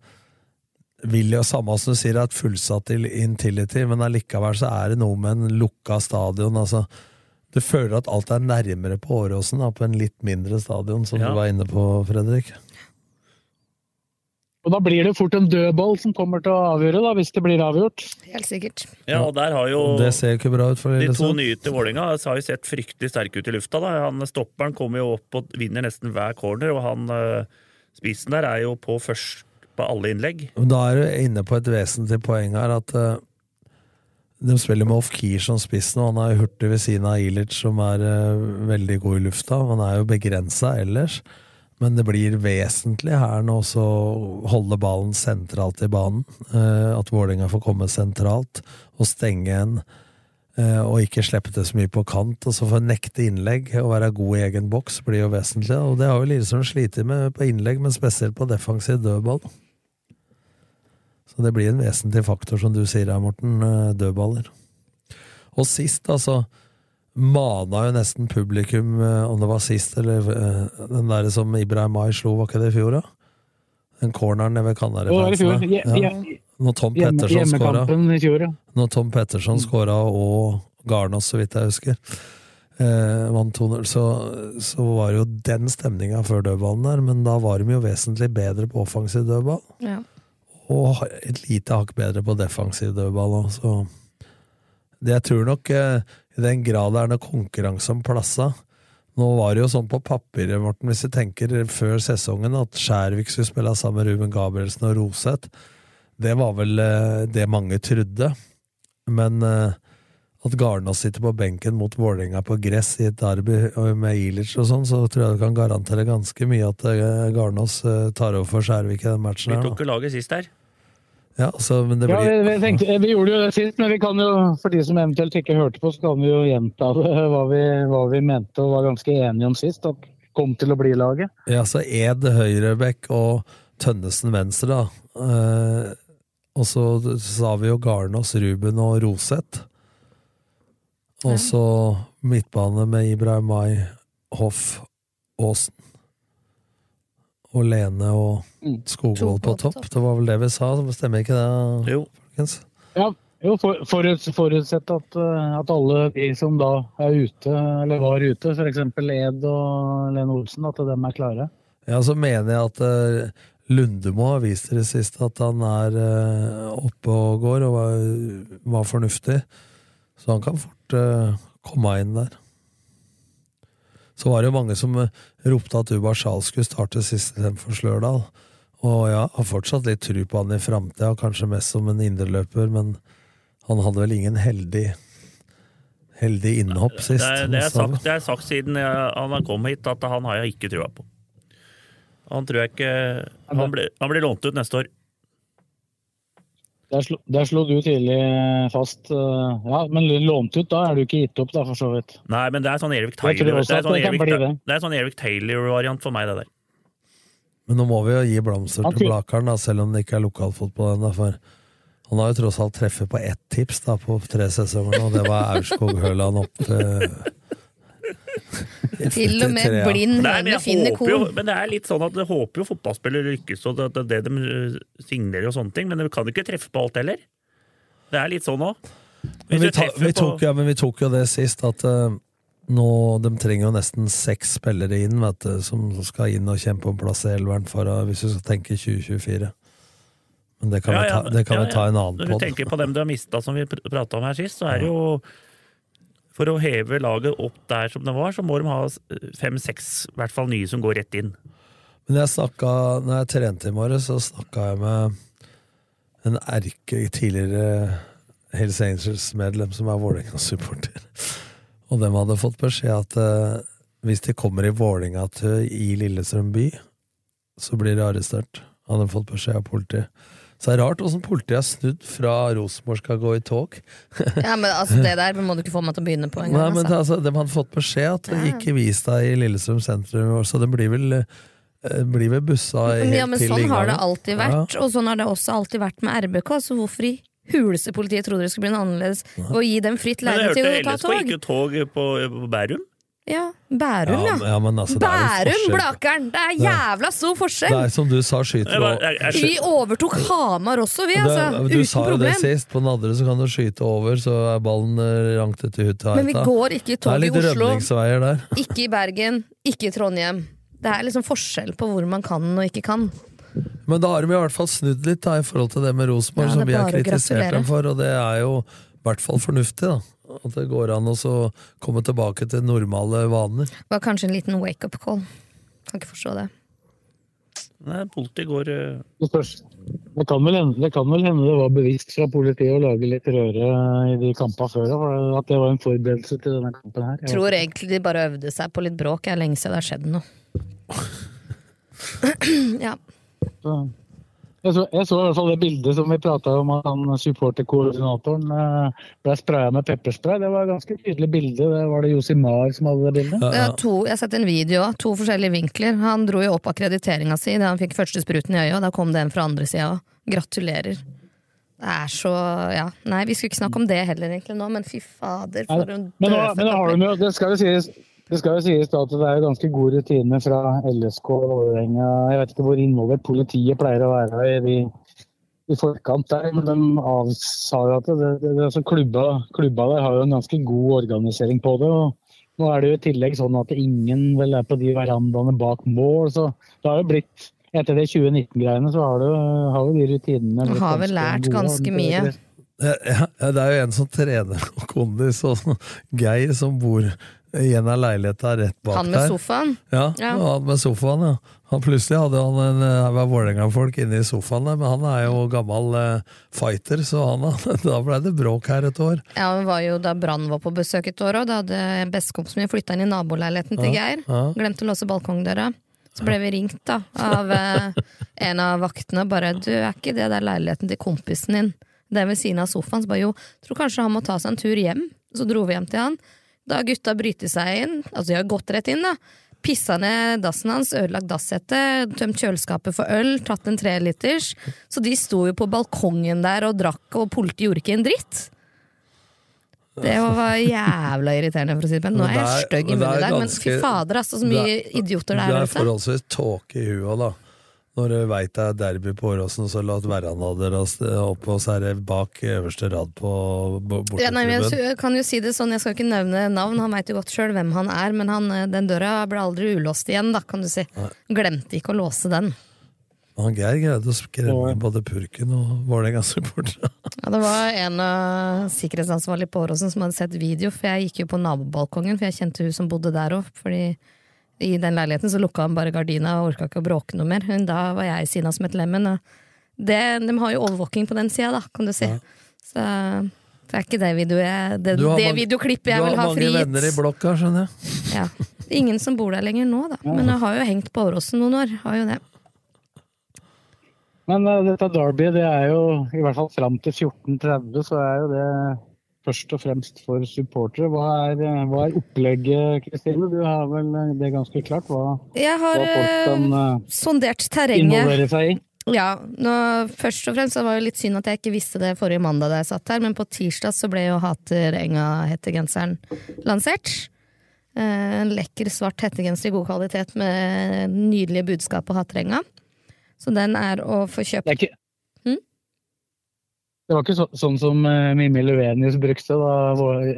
vil jo samme som du sier, at fullsatt til Intility, men allikevel så er det noe med en lukka stadion. altså du føler at alt er nærmere på Åråsen, på en litt mindre stadion, som Ja. du var inne på, Fredrik. Og da blir det fort en dødball som kommer til å avgjøre, da, hvis det blir avgjort. Helt sikkert. Ja, og der har jo Det ser jo ikke bra ut for de to nye til Vålerenga har jo sett fryktelig sterke ut i lufta. da. Han Stopperen kommer jo opp og vinner nesten hver corner, og han eh, spissen der er jo på først på alle innlegg. Da er du inne på et vesentlig poeng her, at uh, de spiller med Ofkir som spiss nå. Han er hurtig ved siden av Ilic, som er uh, veldig god i lufta. Han er jo begrensa ellers. Men det blir vesentlig her nå også å holde ballen sentralt i banen. Eh, at Vålerenga får komme sentralt og stenge en, eh, og ikke slippe til så mye på kant. Og så få nekte innlegg og være god i egen boks blir jo vesentlig. Og det har jo Lillestrøm slitt med på innlegg, men spesielt på defensiv dødball. Så det blir en vesentlig faktor, som du sier her, Morten. eh, Dødballer. Og sist, altså Mana jo nesten publikum, eh, om det var sist, eller eh, den der som Ibrahim Ay slo, var ikke det i fjor, da? Den corneren nede ved fjor. Ja. Når Tom Petterson skåra. Når Tom Petterson skåra, og Garnås, så vidt jeg husker, eh, vant 2-0, så, så var det jo den stemninga før dødballen der, men da var de jo vesentlig bedre på offensiv dødball. Ja. Og et lite hakk bedre på defensiv dødball òg, så Jeg tror nok, eh, i den grad det er noe konkurranse om plassene. Nå var det jo sånn på papiret, Morten, hvis vi tenker før sesongen, at Skjærvik skulle spille sammen med Ruben Gabrielsen og Roseth. Det var vel eh, det mange trodde. Men eh, at Garnås sitter på benken mot Vålerenga på gress i et derby med Ilic og sånn, så tror jeg du kan garantere ganske mye at eh, Garnås eh, tar over for Skjærvik i den matchen. Vi tok jo laget sist her. Ja, altså, men det Ja, vi, vi, tenkte, vi gjorde jo det sist, men vi kan jo, for de som eventuelt ikke hørte på, så kan vi jo gjenta det, hva vi, hva vi mente og var ganske enige om sist. At kom til å bli laget. Ja, så Ed høyrebekk og Tønnesen venstre, da. Eh, og så sa vi jo Garnås, Ruben og Roseth. Og så midtbane med Ibrahim Mai, Hoff, Aasen. Og Lene og Skogvold på topp. Det var vel det vi sa, stemmer ikke det? Jo. Folkens? Ja, jo, for, forut, forutsett at, eh, at alle de som da er ute, eller var ute, f.eks. Ed og Lene Olsen, at dem er klare. Ja, så mener jeg at uh, Lundemo har vist i det siste at han er eh, oppe og går, og var, var fornuftig. Så han kan fort eh, komme inn der. Så var det jo mange som eh, ropte at Ubar Schal skulle starte siste temp for Slørdal. Og jeg har fortsatt litt tru på han i framtida, kanskje mest som en indreløper, men han hadde vel ingen heldig heldig innhopp sist. Det er, det er, sagt, det er sagt siden jeg, han kom hit, at han har jeg ikke trua på. Han tror jeg ikke Han blir, han blir lånt ut neste år. Der slo, der slo du tidlig fast. eh, Ja, men lånt ut, da er du ikke gitt opp, da, for så vidt. Nei, men det er sånn Erik Taylor er sånn det er sånn Erik Taylor-variant for meg, det der. Men nå må vi jo gi blomster til Blakeren, da, selv om det ikke er lokalfotball ennå. For han har jo tross alt treffet på ett tips da, på tre sesonger og det var Aurskog Høland opp til Til og med blind høne finner korn. men det er litt sånn at jeg håper jo fotballspillere lykkes, og det det det de øh, signerer og sånne ting, men de kan ikke treffe på alt heller. Det er litt sånn òg. Men vi, ta, vi, tok, ja, men vi tok jo det sist, at eh, nå, de trenger jo nesten seks spillere inn, vet du, som skal inn og kjempe om plass i elveren, for, hvis vi skal tenke 2024. Men det kan, vi, ta, det kan vi ta en annen Når du tenker på dem du har mista, som vi prata om her sist, så er det jo For å heve laget opp der som det var, så må de ha fem-seks, i hvert fall nye, som går rett inn. Men jeg snakka, når jeg trente i morges, så snakka jeg med en erke tidligere Hells Angels-medlem som er Vålerenga-supporter. Og dem hadde fått beskjed at eh, hvis de kommer i Vålerenga-tøy i Lillestrøm by, så blir de arrestert. Hadde fått beskjed av politiet. Så det er rart åssen politiet har snudd fra Rosenborg skal gå i tog. Ja, men altså, det der må du ikke få meg til å begynne på engang. men Altså. altså, De hadde fått beskjed at Ja. ikke vis deg i Lillestrøm sentrum, så det blir vel, eh, blir vel bussa helt Ja, men sånn har det alltid vært, og sånn har det også alltid vært med RBK. Så hvorfor i huleste politiet trodde det skulle bli noe annerledes å gi dem fritt Men leide til å hørte tog LSK gikk hørte jo tog på, på Bærum. Ja, Bærum, ja. Ja, men altså, det Bærum, forskjell. Blakeren! Det er jævla stor Det er som du sa, skyter Jeg jeg- jeg- Vi overtok Hamar også, vi, Det- altså. Du Uten sa jo det sist. På den andre så kan du skyte over, så er ballen rangt ranket til Hutta. Men vi går ikke i tog er i Oslo. rømningsveier der. Ikke i Bergen, ikke i Trondheim. Det er liksom forskjell på hvor man kan og ikke kan. Men da har de i hvert fall snudd litt da, i forhold til det med Rosenborg, Ja, som vi har kritisert dem for, og det er jo i hvert fall fornuftig. da. At det går an å komme tilbake til normale vaner. Det var kanskje en liten wake-up call. Kan ikke forstå det. Nei, politiet går øh, Det, kan vel hende, det kan vel hende det var bevisst fra politiet å lage litt røre i de kampene før. At det var en forberedelse til denne kampen her. Jeg Tror egentlig de bare øvde seg på litt bråk. Det er lenge siden det har skjedd noe. ja. Så- Jeg så, jeg så i hvert fall det bildet som vi prata om, at han supporterkoordinatoren eh, ble spraya med pepperspray. Det var et ganske tydelig bilde. Det var det Josimar som hadde det bildet? Ja, er to, jeg har sett en video òg. to forskjellige vinkler. Han dro jo opp akkrediteringa si da han fikk første spruten i øyet, og da kom det en fra andre sida òg. Gratulerer. Det er så ja. Nei, vi skulle ikke snakke om det heller egentlig nå, men fy fader, for en dødfødt men nå har de jo, det skal jo sies, det skal jo sies da at det er ganske god rutine fra LSK og Vålerenga. Jeg vet ikke hvor involvert politiet pleier å være i, de, i forkant der, men de avsa jo at det, det, det, altså klubba, klubba der har jo en ganske god organisering på det. og Nå er det jo i tillegg sånn at ingen vel er på de verandaene bak mål, så det har jo blitt etter det 2019-greiene så har, det, har jo de rutinene Du blitt har vel lært gode. ganske mye. Ja, ja, det er jo en som trener og kondis, og Geir som bor en av leilighetene rett bak der. Han med sofaen? Ja, Ja. han med sofaen, ja. Han plutselig hadde han en haug av Vålerenga-folk inne i sofaen der, men han er jo gammel eh, fighter, så han, da ble det bråk her et år. Ja, det var jo da Brann var på besøk et år òg. Da hadde bestekompisen min flytta inn i naboleiligheten til Ja, Geir. ja. Glemte å låse balkongdøra. Så ble vi ringt da av eh, en av vaktene. Bare 'du, er ikke det der leiligheten til kompisen din?' Det er ved siden av sofaen. Så bare jo, tror kanskje han må ta seg en tur hjem. Så dro vi hjem til han. Da har gutta brytet seg inn, altså de har gått rett inn, da. Pissa ned dassen hans, ødelagt dassettet, tømt kjøleskapet for øl, tatt en treliters. Så de sto jo på balkongen der og drakk, og politiet gjorde ikke en dritt. Det var jævla irriterende, for å si det pent. Nå er jeg stygg i munnen i dag, men fy fader, altså, så mye idioter det er- det Du er forholdsvis tåke i huet, da. Når du veit det er derby på Åråsen, så la verandaer oppe, og så er det bak øverste rad på bo- Ja, nei, jeg kan jo si det sånn, jeg skal ikke nevne navn, han veit jo godt sjøl hvem han er, men han, eh, den døra ble aldri ulåst igjen, da, kan du si. Glemte ikke å låse den. Han Geir greide å skremme både purken og Vålerenga-supporterne. Ja, det var en av sikkerhetsansvarlige på Åråsen som hadde sett video, for jeg gikk jo på nabobalkongen, for jeg kjente hun som bodde der òg, fordi i den leiligheten så lukka han bare gardina og orka ikke å bråke noe mer. Men da var jeg av som et lemen. Og det, de har jo overvåking på den sida, da, kan du si. Så det er ikke det, video jeg, det, det mange- videoklippet jeg vil ha Du har mange frigitt. venner i blokka, skjønner jeg. Ja. Ingen som bor der lenger nå, da. Men jeg har jo hengt på Åråsen noen år. Har jo det. Men uh, dette Derby, det er jo i hvert fall fram til 14.30, så er jo det først og fremst for supportere. Hva er, eh, hva er opplegget, Kristine? Du har vel eh, det ganske klart hva, Jeg har hva folk kan eh, eh, sondert terrenget. Ja, nå, først og fremst så var det litt synd at jeg ikke visste det forrige mandag da jeg satt her, men på tirsdag så ble jo Hater Enga-hettegenseren lansert. En lekker svart hettegenser i god kvalitet med nydelige budskap på Haterenga. Så den er å få kjøpt Det er ikke? Det var ikke så, sånn som uh, Mimmi Luvenius brukte da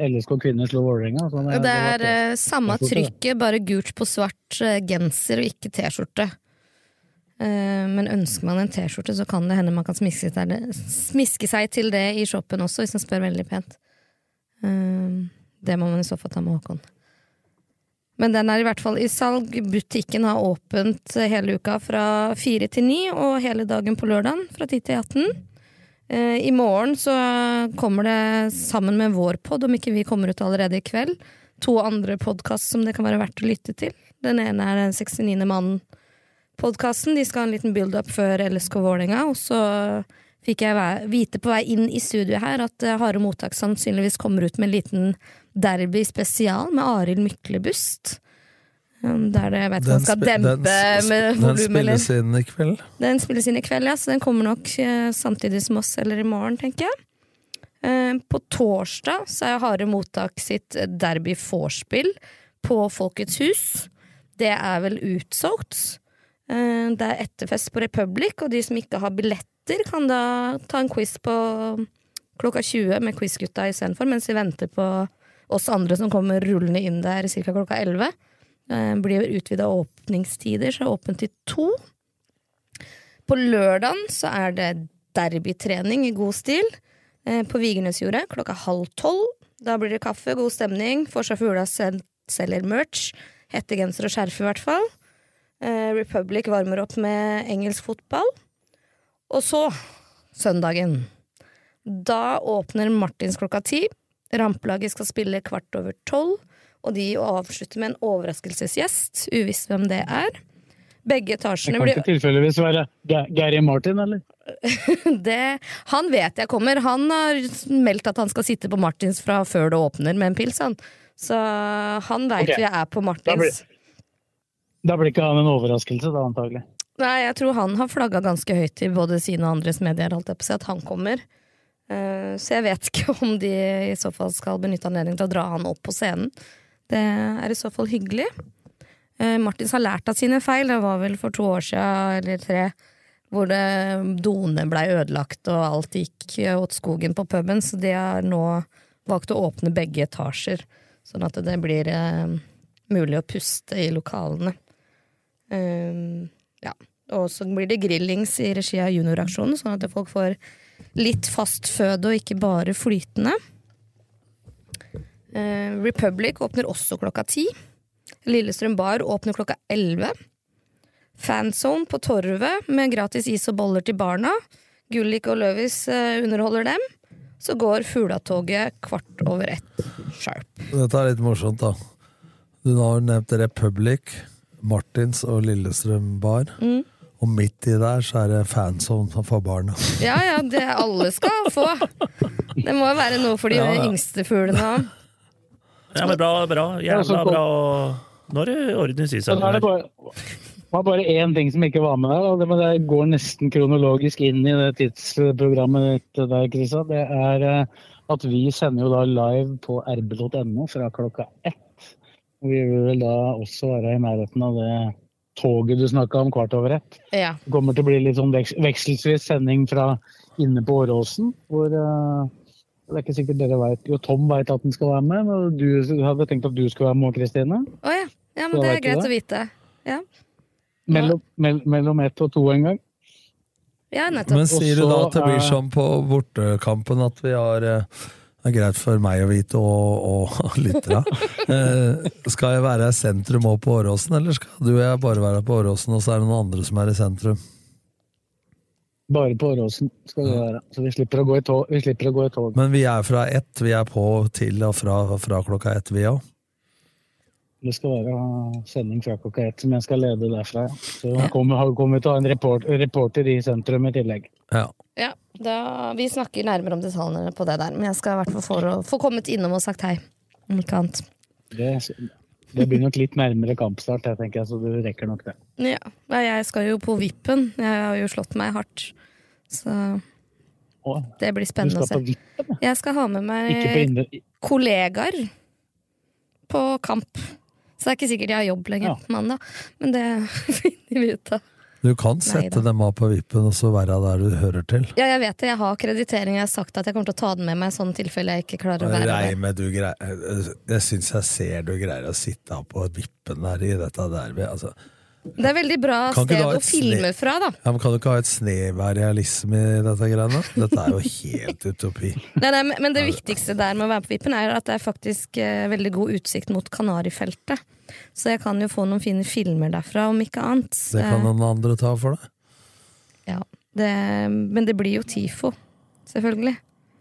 LSK kvinner slo Vålerenga. Sånn, det, det er det ikke, samme trykket, bare gult på svart uh, genser og ikke T-skjorte. Uh, men ønsker man en T-skjorte, så kan det hende man kan smiske det- smiske seg til det i shoppen også, hvis man spør veldig pent. Eh, det må man i så fall ta med Håkon. Men den er i hvert fall i salg. Butikken har åpent hele uka fra fire til ni, og hele dagen på lørdagen fra ti til 18. Eh, I morgen så kommer det sammen med vår pod, om ikke vi kommer ut allerede i kveld, to andre podkast som det kan være verdt å lytte til. Den ene er den 69. mannen-podkasten. De skal ha en liten build-up før LSK Vålerenga. Og så fikk jeg vite på vei inn i studioet her at eh, Harde Mottak sannsynligvis kommer ut med en liten derby spesial med Arild Myklebust. Um, Der det, jeg vet ikke om skal spi- den dempe med volumet. den spilles inn i kveld. den spilles inn i kveld, ja, så den kommer nok eh, samtidig som oss, eller i morgen, tenker jeg. Eh, på torsdag så er Harde Mottak sitt derby vorspiel på Folkets hus. Det er vel utsolgt. Eh, det er etterfest på Republic, og de som ikke har billetter, kan da ta en quiz på klokka 20 med quizgutta istedenfor, mens vi venter på oss andre som kommer rullende inn der ca. klokka 11. Eh, blir utvida åpningstider, så er det åpent til to. På lørdagen så er det derbytrening i god stil eh, på Vigernesjordet klokka halv tolv. Da blir det kaffe, god stemning. Fortsatt Fugla selger merch. Hettegenser og skjerf, i hvert fall. Eh, Republic varmer opp med engelsk fotball. Og så, søndagen. Da åpner Martins klokka ti. Rampelaget skal spille kvart over tolv. Og de avslutter med en overraskelsesgjest. Uvisst hvem det er. Begge Det kan ikke tilfeldigvis være Ga- Gary Martin, eller? det, han vet jeg kommer. Han har meldt at han skal sitte på Martins fra før det åpner med en pils. Han. Så han veit okay. vi er på Da Martins. blir, da blir ikke han en overraskelse, da, antagelig. Nei, jeg tror han har flagga ganske høyt til både sine og andres medier holdt jeg på å si, at han kommer. Eh, Så jeg vet ikke om de i så fall skal benytte anledningen til å dra han opp på scenen. Det er i så fall hyggelig. Eh, Martins har lært av sine feil. Det var vel for to år siden eller tre hvor det, doene blei ødelagt og alt gikk åt skogen på puben, så de har nå valgt å åpne begge etasjer, sånn at det blir eh, mulig å puste i lokalene. Eh, ja. Og så blir det grillings i regi av Junioraksjonen, sånn at folk får litt fast føde og ikke bare flytende. Eh, Republic åpner også klokka ti. Lillestrøm bar åpner klokka elleve. Fanzone på Torvet med gratis is og boller til barna. Gullik og Løvis eh, underholder dem. Så går Fulatoget kvart over ett sharp. Dette er litt morsomt, da. Du har nevnt Republic, Martins og Lillestrøm bar. Mm. Og midt i der så er det fanzone for barna. Ja ja, det alle skal få. Det må jo være noe for de Ja, ja. yngste fuglene òg. Ja, men bra, bra. Ja, Jævla bra. og Nå er det orden i sysa. det var bare én ting som ikke var med der, og det, men det går nesten kronologisk inn i det tidsprogrammet ditt der, Krisa. Det er eh, at vi sender jo da live på rb.no fra klokka ett. Vi vil vel da også være i nærheten av det toget du snakka om kvart over ett. Ja. Det kommer til å bli litt sånn veks vekselsvis sending fra inne på Åråsen, hvor eh, det er ikke sikkert dere vet, jo Tom veit at han skal være med, men du hadde tenkt at du skulle være med, Kristine? Oh, ja. ja, men Så det er greit det. å vite. Ja, Mellom, mell, mellom ett og to en gang? ja nettopp. Men sier du da at det blir som på bortekampen, at vi har eh, Det er greit for meg å vite, og, og lytterne. Eh, skal jeg være i sentrum og på Åråsen, eller skal du og jeg bare være på Åråsen, og så er det noen andre som er i sentrum? Bare på Åråsen skal det være. Så vi slipper å gå i tog. Vi slipper å gå i tog. Men vi er fra ett, vi er på til og fra, fra klokka ett, vi òg. Det skal være sending fra klokka ett som jeg skal lede derfra. Så kommer, har kommet til å ha en report, reporter i sentrum i tillegg. Ja. Ja, da, vi snakker nærmere om detaljene på det der, men jeg skal i hvert fall få, få kommet innom og sagt hei. Om ikke annet. Det, det blir nok litt nærmere kampstart, jeg tenker så du rekker nok det. Ja, jeg skal jo på vippen. Jeg har jo slått meg hardt. Så det blir spennende å se. vippen, ja. Jeg skal ha med meg kollegaer på kamp. Så det er ikke sikkert jeg har jobb lenger på mandag, men det finner vi ut av. Du kan sette da. dem av på vippen og så være der du hører til. Ja, jeg vet det. Jeg har kreditering. Jeg har sagt at jeg kommer til å ta den med meg i sånne tilfeller jeg ikke klarer å være Nei, der. men du greier, jeg syns jeg ser du greier å sitte av på vippen der i dette derby. Altså. Det er veldig bra sted å filme fra, da. Ja, men kan du ikke ha et snev av realisme i dette greiene? Dette er jo helt utopi. Nei, nei, men det viktigste der med å være på Vippen er at det er faktisk eh, veldig god utsikt mot Kanarifeltet. Så jeg kan jo få noen fine filmer derfra, om ikke annet. Det kan Eh, noen andre ta for deg. ja, det, men det blir jo TIFO, selvfølgelig.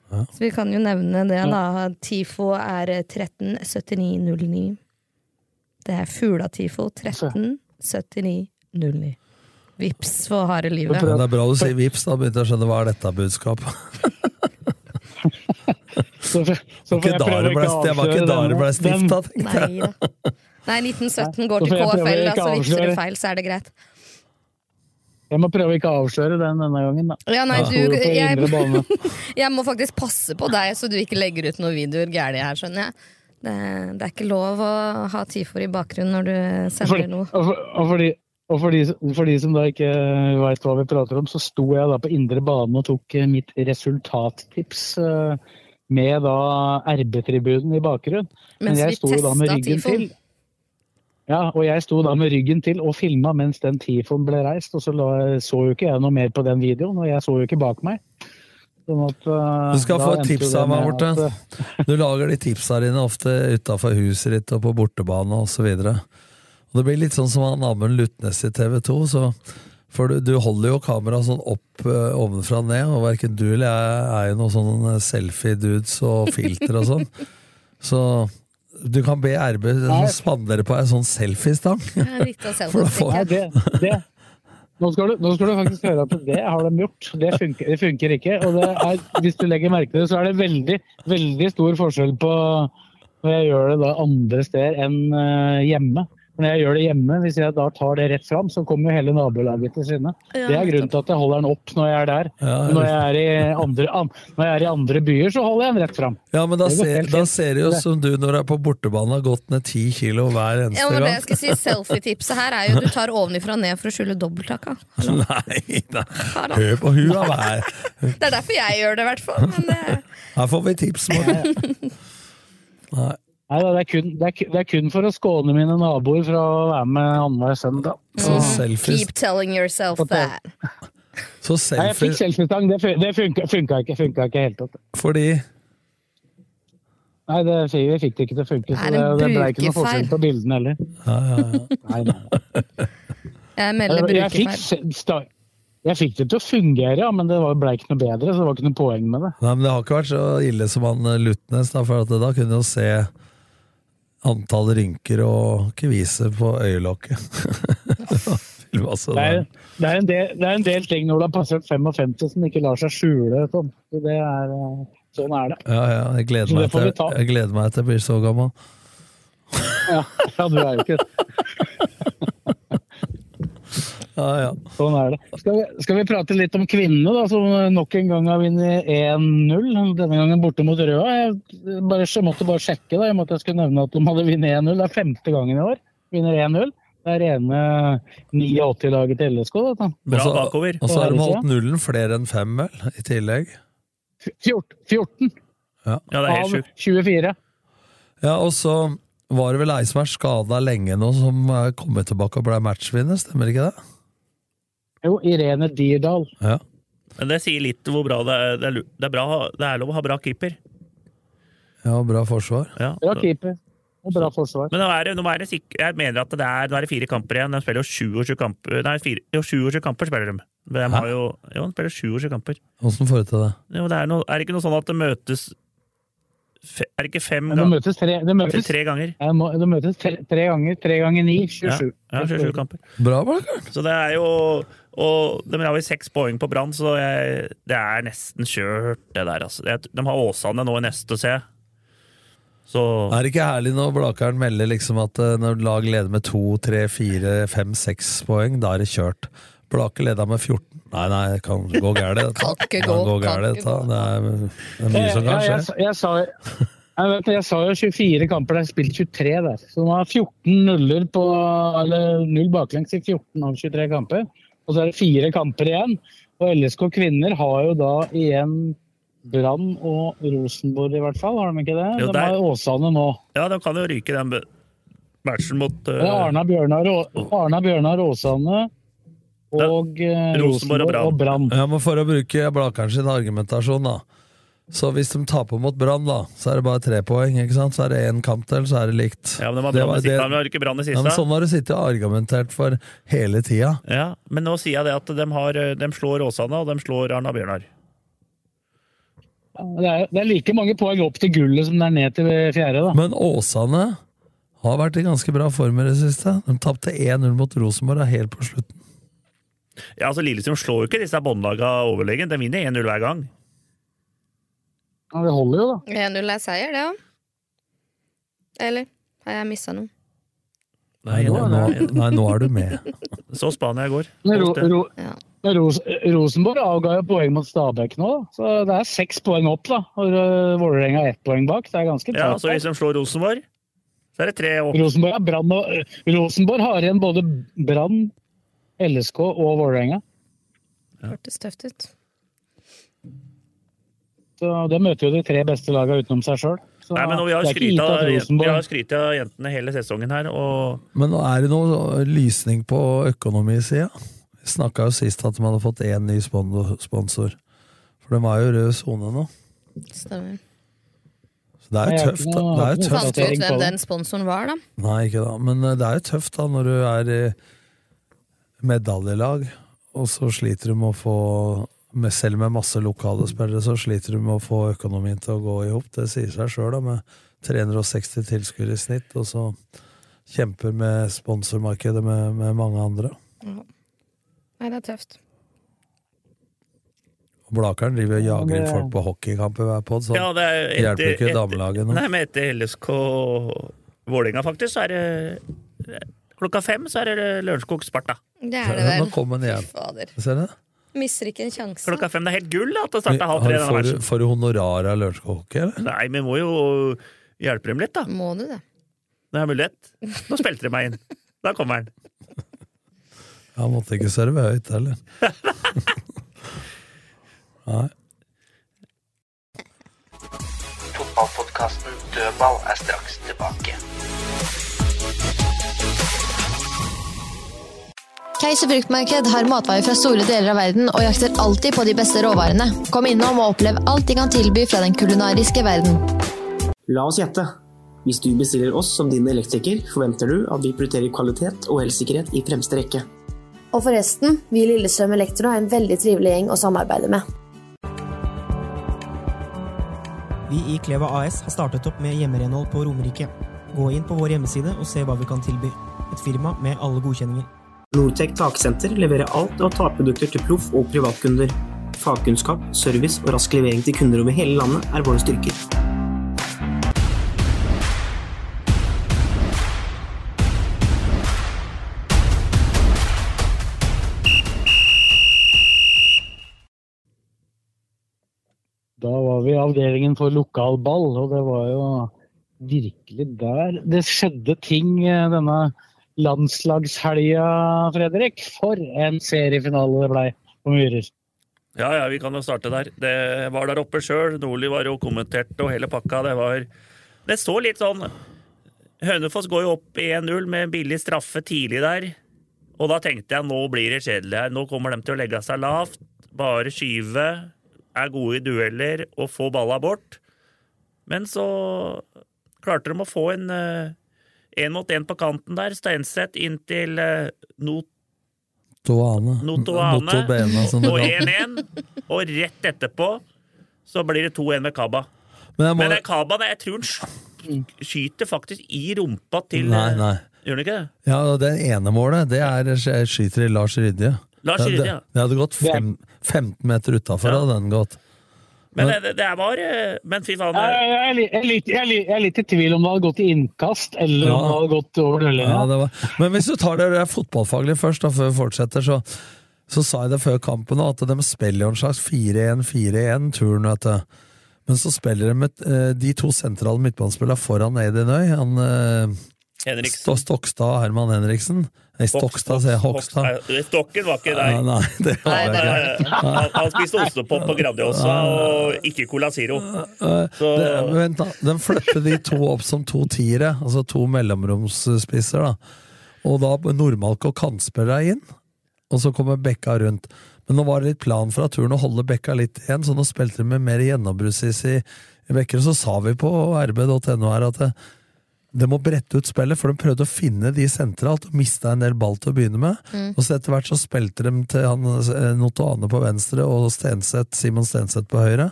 Ja. Så vi kan jo nevne det, da. TIFO er eh, 137909. Det er Fugla-TIFO 137909. Vips for harde livet. Det er bra du sier vips, da begynte jeg å skjønne hva er dette budskapet. Så, for, så får jeg prøve ikke det var ikke da det ble stifta, tenkte jeg. Nei da. Nei, 1917 går til KFL, da, så vipser det feil, så er det greit. Jeg må prøve ikke å avsløre den denne gangen, da. Ja, nei, du, jeg- Jeg må faktisk passe på deg, så du ikke legger ut noen videoer gærlig her, skjønner jeg. Det, det er ikke lov å ha TIFOR i bakgrunnen når du sender For, noe. og, for, og, for de, og de, for de som da ikke veit hva vi prater om, så sto jeg da på indre bane og tok eh, mitt resultattips eh, med da RB-tribunen i bakgrunnen. Men jeg sto da med ryggen tifon. til. Ja, og jeg sto da med ryggen til og filma mens den tifoen ble reist, og så la, så jo ikke jeg noe mer på den videoen, og jeg så jo ikke bak meg. Sånn at, uh, Du skal få et tips av meg, Morten. at, eh, Du lager de tipsa dine ofte utafor huset ditt og på bortebane videre. Det blir litt sånn som han Amund Lutnes i TV 2, så for du, du holder jo kameraet sånn opp uh, ovenfra og ned, og verken du eller jeg er jo noen sånn selfie-dudes og filter og sånn. Så du kan be RB spandere på ei sånn selfiestang. For da får- Nei, det, det. Nå, skal du, nå skal du faktisk høre at det har de gjort. Det funker, det funker ikke. Og er, hvis du legger merke til det, så er det veldig, veldig stor forskjell på når jeg gjør det da andre steder enn eh, hjemme. Når jeg gjør det hjemme, hvis jeg da tar det rett fram, så kommer jo hele nabolaget til sinne. Ja, Det er grunnen til at jeg holder den opp når jeg er der. Ja, når jeg er, i andre, an, når jeg er i andre byer, så holder jeg den rett fram. Ja, men da ser, da ser det jo som du når du er på bortebane har gått ned ti kilo hver eneste gang. Ja, men det jeg skal si, Selfie-tipset her er jo du tar ovenifra og ned for å skjule dobbelthaka. Nei da. Hør på hua hver. Det er derfor jeg gjør det, i hvert fall. Men det, Her får vi tips, Morten. Nei. Nei, det, er kun, det, er, det er kun for å skåne mine naboer fra å være med annenhver søndag. Så selfies keep telling yourself that. Så Nei, jeg fikk selfies selfiestang, det, fun- det funka, funka ikke, funka ikke helt. opp. fordi Nei, det, vi fikk det ikke til å funke, så det, det ble ikke noe forskjell på bildene heller. Ja, ja, ja. Nei, nei. Jeg melder Jeg fikk, brukerfeil. jeg fikk det til å fungere, ja, men det var- ble ikke noe bedre, så det var ikke noe poeng med det. Nei, men Det har ikke vært så ille som han Lutnes, da, for at da kunne jo se antall rynker og kviser på øyelokket. altså, Det er, det, er en del, det er en del ting når du har passert 55 som ikke lar seg skjule. Sånn, så det er, eh, sånn er det. Ja, ja, jeg gleder, det til, jeg gleder meg til jeg blir så gammel. Ja, ja du er jo ikke Ja, ja. Sånn er det. Skal vi, skal vi prate litt om kvinnene, da, som nok en gang har vunnet 1-0? Denne gangen borte mot Røa. Jeg, bare, jeg måtte bare sjekke, da. Jeg måtte jeg skulle nevne at de hadde vunnet 1-0. Det er femte gangen i år. Vinner 1-0. Det er rene 89-laget til LSK. Da. Og så- bakover. Og så har de holdt nullen flere enn fem, vel, i tillegg. 14, 14 Ja, Ja, det er helt av 24. Ja, og så var det vel ei som er skada lenge nå, som er kommet tilbake og ble matchvinner, stemmer ikke det? Jo, Irene Dirdal. Ja. Men det sier litt hvor bra det er. Det er, det er, bra, det er lov å ha bra keeper. Ja, bra forsvar. Ja. Bra keeper og bra forsvar. Men nå er det, nå er det sikker, jeg mener at det er, nå er det fire kamper igjen. De spiller jo 27 kamper Nei, fire, jo, 27 kamper spiller de. De Hæ? har jo, jo, de spiller 27 kamper. Åssen får du til det? Jo, det er, no, er det ikke noe sånn at det møtes fe, Er det ikke fem ganger? de ganger? møtes tre, de møtes, Tre ganger. Ja, de møtes tre, tre ganger. Tre ganger ni. Ja, 27. ja 27 kamper. Bra, Blakkaren. Så det er jo Og de har vel seks poeng på Brann, så jeg, det er nesten kjørt, det der. Altså. De har Åsane nå i neste, ser jeg. Så Er det ikke herlig når Blakeren melder liksom at eh, når lag leder med to, tre, fire, fem, seks poeng, da er det kjørt. Blake leda med 14. Nei, nei, det kan gå gærent. Det Kan ikke gå, gå dette. Det er, det er mye som kan skje. jeg, jeg, sa, jeg, vet, jeg sa jo 24 kamper, det er spilt 23 der. Så nå har 14 nuller på Eller null baklengs i 14 av 23 kamper. Og så er det fire kamper igjen. Og LSK kvinner har jo da igjen Brann og Rosenborg, i hvert fall. Har de ikke det? Jo, de har Åsane nå. ja, de kan jo ryke den matchen mot Det uh, er Arna Bjørnar, Arna Bjørnar Åsane og eh, Rosenborg og Rosenborg og Brann. Ja, men For å bruke Blakeren sin argumentasjon, da. Så hvis de taper mot Brann, da, så er det bare tre poeng. ikke sant? Så er det én kamp til, så er det likt. Ja, men de har Det var siste. det- ikke Brann i Ja, men sånn har du sittet og argumentert for hele tida. Ja, men nå sier jeg det at de, har, de slår Åsane, og de slår Arna Bjørnar. Det er, det er like mange poeng opp til gullet som det er ned til fjerde. da. Men Åsane har vært i ganske bra form i det siste. De tapte 1-0 mot Rosenborg helt på slutten. Ja, altså Lillestrøm slår jo ikke disse båndlaga overlegen. De vinner 1-0 hver gang. Ja, det holder jo, da. 1-0 er seier, det òg. Eller har jeg missa noe? Nei, nå, nå, nei, nå er du med. Så Spania i går. Ro, Ro, Ja. Ros, Rosenborg avga jo poeng mot Stabæk nå, så det er seks poeng opp. da. Og uh, Vålerenga er ett poeng bak. Det er ganske Ja, så Hvis de slår Rosenborg, så er det tre opp. Rosenborg, har Brann og, eh, Rosenborg har igjen både Brann, LSK og Vålerenga. Hørtes tøft ut. Så Det møter jo de tre beste lagene utenom seg sjøl. Nei, men Vi har skrytt av, jentene hele sesongen her, og Men er det noe lysning på økonomisida. Vi snakka jo sist at de hadde fått én ny sponsor. For de er jo rød sone nå. Stemmer. Så det er jo tøft. da. Det er jo tøft. Fant du ut hvem den sponsoren var, da? Nei, ikke da. Men eh, det er jo tøft da når du er i medaljelag, og så sliter du med å få Selv med masse lokale spillere, så sliter du med å få økonomien til å gå i hop. Det sier seg sjøl, med 360 tilskuere i snitt, og så kjemper med sponsormarkedet med, med mange andre. Nei, det er tøft. Og Blakeren driver og jager inn folk på hockeykamper hver pod, så ja, det er etter, hjelper ikke damelaget nå. Nei, men etter LSK Vålerenga, faktisk, så er det klokka fem så er det Lørenskog-Sparta. Det er det vel. Nå kom den igjen. Fy Fader. Ser du det? Mister ikke en sjanse. Klokka fem, Det er helt gull at det halv tre. Har- Får får du honorar av Lørenskog Hockey, eller? Nei, vi må jo hjelpe dem litt, da. Må du det? Det er mulighet. Nå spilte de meg inn. Da kommer han. Han måtte ikke serve høyt heller. Nei. Fotballpodkasten Dødball er straks tilbake. Keiser fruktmarked har matvarer fra store deler av verden og jakter alltid på de beste råvarene. Kom innom og opplev alt de kan tilby fra den kulinariske verden. La oss gjette. Hvis du bestiller oss som din elektriker, forventer du at vi prioriterer kvalitet og helsesikkerhet i fremste rekke. Og forresten, vi i Lillestrøm Elektro er en veldig trivelig gjeng å samarbeide med. Vi i Kleva AS har startet opp med hjemmerenhold på Romerike. Gå inn på vår hjemmeside og se hva vi kan tilby. Et firma med alle godkjenninger. Nortec taksenter leverer alt av takprodukter til proff- og privatkunder. Fagkunnskap, service og rask levering til kunder over hele landet er våre styrker. Da var vi i avdelingen for lokal ball, og det var jo virkelig der det skjedde ting eh, denne landslagshelga, Fredrik. For en seriefinale det blei på Myrer. Ja, ja, vi kan jo starte der. Det var der oppe sjøl. Nordli var jo kommentert og hele pakka. Det var Det så litt sånn Hønefoss går jo opp 1-0 med en billig straffe tidlig der. Og da tenkte jeg nå blir det kjedelig her. Nå kommer de til å legge seg lavt, bare skyve, er gode i dueller og få balla bort. Men så klarte de å få en én mot én på kanten der. Steinseth inn til uh, Not Notoane. Notoane. Notobene, som det Og kalles. 1-1. Og rett etterpå så blir det 2-1 med Kaba. Men må- Men det er Kaba, det, jeg tror han skyter faktisk i rumpa til Nei, nei. Gjør han ikke det? Ja, det ene målet, det er skyter i Lars Rydje. Lars Det- Rydje, ja. det hadde gått fem, 15 meter utafor, hadde den gått. Men det, det var Men fy faen. Jeg, jeg, jeg, er litt- jeg, jeg litt i tvil om det hadde gått i innkast, eller om det hadde gått over dørlinja. Ja, det var. Men hvis du tar det, det er fotballfaglig først, da, før vi fortsetter, så, så sa jeg det før kampen at de spiller jo en slags 4-1-4-1-turn, vet du. Men så spiller de med eh, de to sentrale midtbanespillerne foran Eidin Øy. Han eh, Henriksen. Stokstad og Herman Henriksen. Nei, Stokstad, sier jeg. Hogstad. Stokken var ikke deg. nei, det var Nei, jeg nei, ikke. han, han spiste ostepop på Grandiosa og ikke Cola Ziro. Så det, vent da, Den flytter de to opp som to tiere, altså to mellomromsspisser. da. Og da Nordmalk og deg inn, og så kommer Bekka rundt. Men nå var det litt plan fra turen å holde Bekka litt igjen, så nå spilte de med mer gjennombruddssis i, i Bekker. Og så sa vi på rb.no her at det, det må brette ut spillet, for de prøvde å finne de sentralt og mista en del ball til å begynne med. Mm. Og så etter hvert så spilte de til han eh, Notoane på venstre og Stenseth, Simon Stenseth på høyre.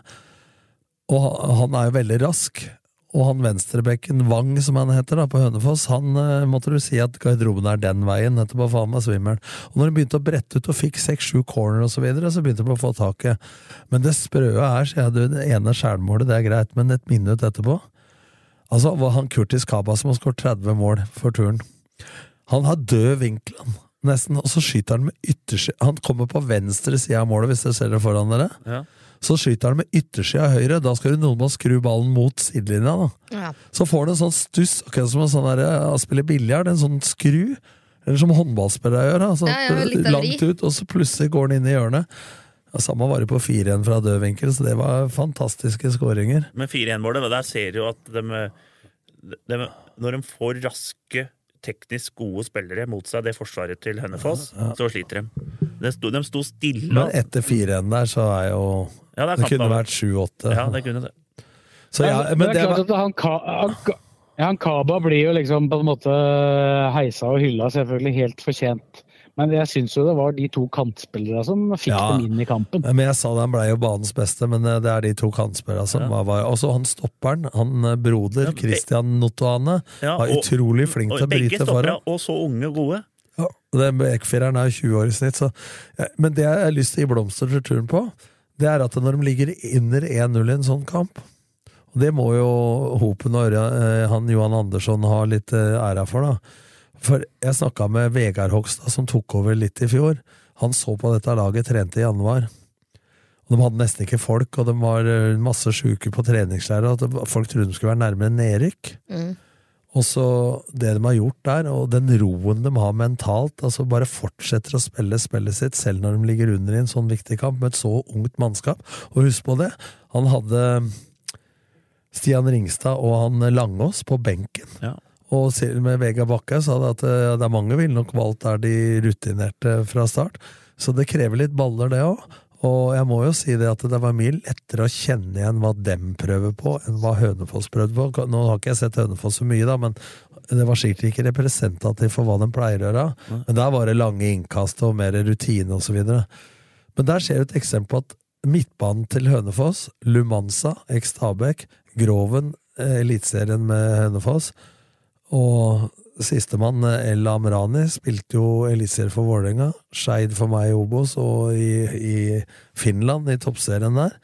Og han- er jo veldig rask. Og han venstrebekken, Wang som han heter da, på Hønefoss, han eh, måtte du si at garderoben er den veien, etterpå faen meg svimmel. Og når de begynte å brette ut og fikk seks-sju corner og så videre, så begynte de å få taket. Men det sprøe er, sier jeg, du, det ene skjærmålet, det er greit, men et minutt etterpå Altså, var han Kurtis Kaba som har skåret 30 mål for turen. Han har død vinkel. Nesten, og så skyter han med yttersida Han kommer på venstre side av målet, hvis dere ser det foran dere. Ja. Så skyter han med yttersida høyre. Da skal du noen må skru ballen mot sidelinja. da. Ja. Så får han en sånn stuss, akkurat som en sånn der, eh, å spille biljard, en sånn skru. Eller som håndballspillere gjør. Altså, Ja, ja, langt ut, og så plutselig går han inn i hjørnet. Ja, samme var det på 4-1 fra død vinkel, så det var fantastiske skåringer. Men 4-1-målet, der ser du jo at de, de, Når de får raske, teknisk gode spillere mot seg, det forsvaret til Hønefoss, så sliter de. De sto, de sto stille. Men etter 4-1 der, så er jo Ja, det er Det kunne vært 7-8. Ja, det kunne det. Så ja, men, men det er klart at han, han, han Kaba blir jo liksom på en måte heisa og hylla, selvfølgelig helt fortjent. Men jeg syns jo det var de to kantspillerne som fikk Ja. dem inn i kampen. Men jeg sa det, han blei jo banens beste, men eh, det er de to kantspillerne som var, var Også han stopperen, han eh, broder, Christian Notoane, Ja, var utrolig flink og til å bryte stoppere, foran. og så unge og gode. Ja, og den ekfireren er jo 20 år i snitt, så ja, Men det jeg har lyst til å gi blomster til turen på, det er at når de ligger under 1-0 i en sånn kamp Og det må jo Hopen og eh, han Johan Andersson ha litt æra for, da. For jeg snakka med Vegard Hogstad, som tok over litt i fjor. Han så på dette laget, trente i januar. Og De hadde nesten ikke folk, og de var eh, masse sjuke på treningsleirer. Folk trodde de skulle være nærmere nedrykk. Mm. Og så det de har gjort der, og den roen de har mentalt, altså bare fortsetter å spille spillet sitt selv når de ligger under i en sånn viktig kamp med et så ungt mannskap. Og husk på det, han hadde Stian Ringstad og han Langås på benken. Og selv med Vegard Bakke sa det at eh, det er mange ville nok valgt der de rutinerte fra start. Så det krever litt baller, det òg. Og jeg må jo si det at det var mye lettere å kjenne igjen hva dem prøver på, enn hva Hønefoss prøvde på. Nå har ikke jeg sett Hønefoss så mye, da, men det var sikkert ikke representativt for hva de pleier å gjøre. Men der var det lange innkast og mer rutine osv. Men der ser du et eksempel på at midtbanen til Hønefoss, Lumanza, eks Stabæk, Groven, eh, Eliteserien med Hønefoss, og sistemann, eh, El Amrani, spilte jo Elisir for Vålerenga. Skeid for meg i Obos, og i, i Finland, i toppserien der.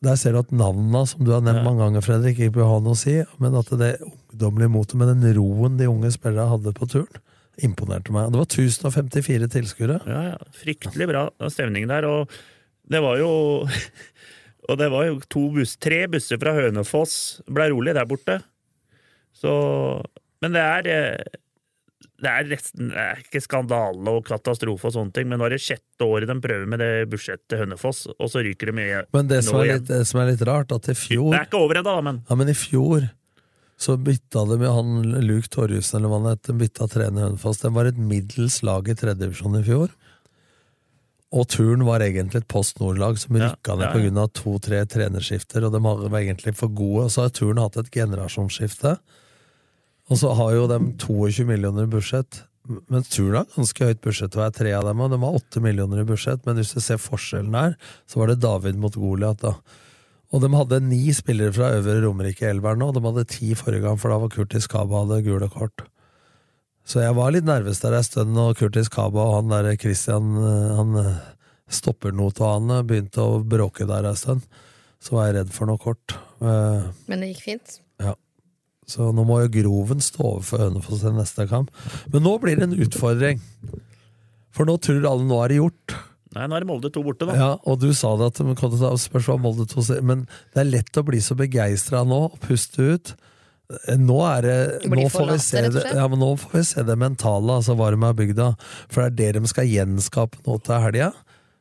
Der ser du at navnene, som du har nevnt mange ganger, Fredrik, ikke bør ha noe å si, men at det ungdommelige motet med den roen de unge spillerne hadde på turen, imponerte meg. Det var 1054 tilskuere. Ja, ja. Fryktelig bra stemning der, og det var jo Og det var jo to buss, tre busser fra Hønefoss. Ble rolig der borte. Så Men det er eh, det er, resten, det er ikke skandale og katastrofe og sånne ting, men nå er det sjette året de prøver med det budsjettet Hønefoss, og så ryker de mye Men det som, litt, det som er litt rart, at i fjor Det er ikke over ennå, men Ja, men i fjor så bytta de med han Luke Torjussen, eller hva han het, de bytta trener i Hønefoss. Den var et middels lag i tredjedivisjon i fjor. Og Turn var egentlig et Post Nord-lag som Ja, rykka ned ja, på ja. av to-tre trenerskifter, og de var egentlig for gode. Og så har Turn hatt et generasjonsskifte. Og så har jo de 22 millioner i budsjett. Men tror det er ganske høyt budsjett, og er tre av dem, og de har 8 millioner i budsjett. Men hvis du ser forskjellen her, så var det David mot Goliat, da. Og de hadde ni spillere fra Øvre Romerike Elveren nå, og de hadde ti forrige gang, for da var Kurtis Kaba hadde gule kort. Så jeg var litt nervøs der en stund, og Kurtis Kaba og han der Christian, eh, han eh, stoppernot og han eh, begynte å bråke der en stund. Så var jeg redd for noe kort. Men det gikk fint. Så nå må jo Groven stå overfor Hønefoss i neste kamp. Men nå blir det en utfordring. For nå tror alle nå er det gjort. Nei, nå er det Molde 2 borte, da. Ja, og du sa det at de kom til å ta hva Molde 2 ser, men det er lett å bli så begeistra nå, og puste ut. Nå er det nå får, vi se det, ja, men nå får vi se det mentale, altså hva de har bygd av. For det er det de skal gjenskape nå til helga.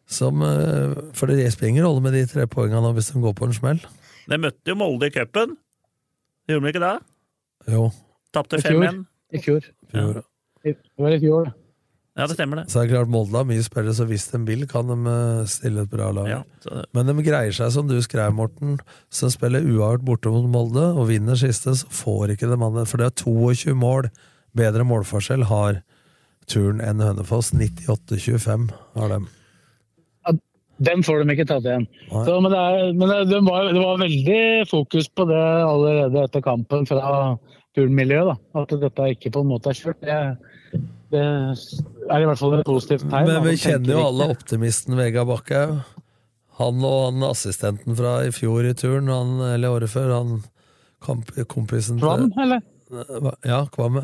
Som, eh, for det spiller ingen rolle med de tre poengene hvis de går på en smell. De møtte jo Molde i cupen. Gjorde de ikke det? Jo. Tapte 5-1. I fjor. Fjor. Det var i fjor. Ja, det stemmer, det. Så er det klart Molde har mye spillere, så hvis de vil, kan de eh, stille et bra lag. Ja, så- Men de greier seg, som du skrev, Morten, som spiller uavgjort borte mot Molde, og vinner siste, så får ikke de andre For det er 22 mål bedre målforskjell har Turn enn Hønefoss. 98-25 har dem. Den får de ikke tatt igjen. Så, men det, er, men det, det, var, det var veldig fokus på det allerede etter kampen fra turnmiljøet. da. At dette ikke på en måte er kjørt. Det, det er i hvert fall et positivt tegn. Men vi kjenner jo alle optimisten Vegard Bakkhaug. Han og han assistenten fra i fjor i turn, han, eller året før, han kompisen Kvam, eller? Ja, Kvam.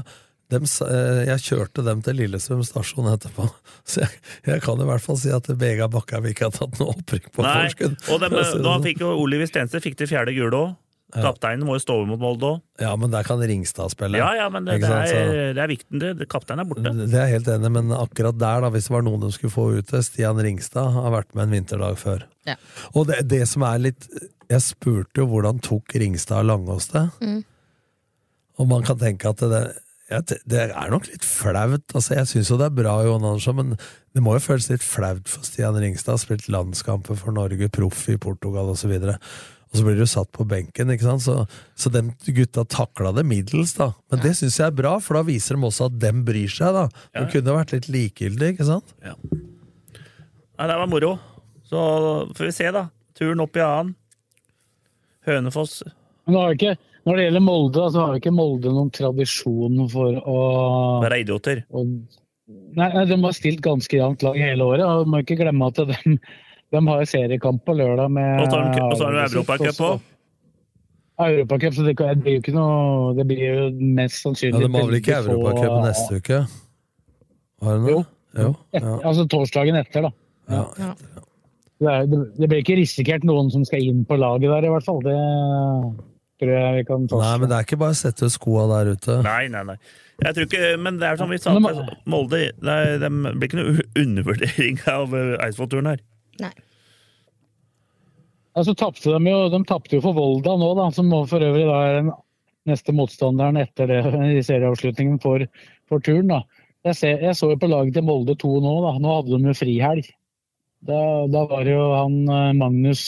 Dem, eh, jeg kjørte dem til Lillestrøm stasjon etterpå, så jeg, jeg kan i hvert fall si at Vega Bakkavik ikke har tatt noe opprykk på Nei, forskudd. og dem, nå sånn. fikk jo Oliver Stense fikk det fjerde gule òg. Kapteinen må jo stå over mot Molde òg. Ja, men der kan Ringstad spille. Ja, ja, men det, det, er, det er viktig. Det. Kapteinen er borte. Det er jeg helt enig, men akkurat der, da, hvis det var noen de skulle få ut til Stian Ringstad har vært med en vinterdag før. Ja. Og det, det som er litt Jeg spurte jo hvordan tok Ringstad Langås det? Mm. Og man kan tenke at det, ja, det, er nok litt flaut. Altså, jeg syns jo det er bra, Johan Andersson, men det må jo føles litt flaut for Stian Ringstad. Spilt landskamper for Norge, proff i Portugal osv. Og så blir du satt på benken, ikke sant? Så, så de gutta takla det middels, da. Men det syns jeg er bra, for da viser de også at dem bryr seg, da. De Ja. kunne vært litt likegyldige, ikke sant? Nei, det var moro. Så får vi se, da. Turen opp i annen. Hønefoss Men har ikke, når det gjelder Molde, så har jo ikke Molde noen tradisjon for å Være idioter. å Nei, nei, de har stilt ganske jevnt lag hele året. og må ikke glemme at de, de har seriekamp på lørdag med Og så har de- Europacup òg. Europacup, så det, det blir jo ikke noe Det blir jo mest sannsynlig Ja, De har vel ikke Europacup neste uke? Har de det? Jo. Jo. Ja. Altså torsdagen etter, da. Ja. Det, er, det, det blir ikke risikert noen som skal inn på laget der, i hvert fall. Det tror jeg vi kan ta. Nei, men det er ikke bare å sette skoa der ute. Nei, nei, nei. Jeg tror ikke, men det er som vi sa, Molde det, er, det blir ikke noe undervurdering av eh, Eidsvoll-turen her. Ja, så tapte de jo de tapte jo for Volda nå, da, som nå for øvrig da er den neste motstanderen etter det i serieavslutningen for, for turen. da. Jeg, ser, jeg så jo på laget til Molde 2 nå. da, Nå hadde de jo frihelg. Da, da var jo han eh, Magnus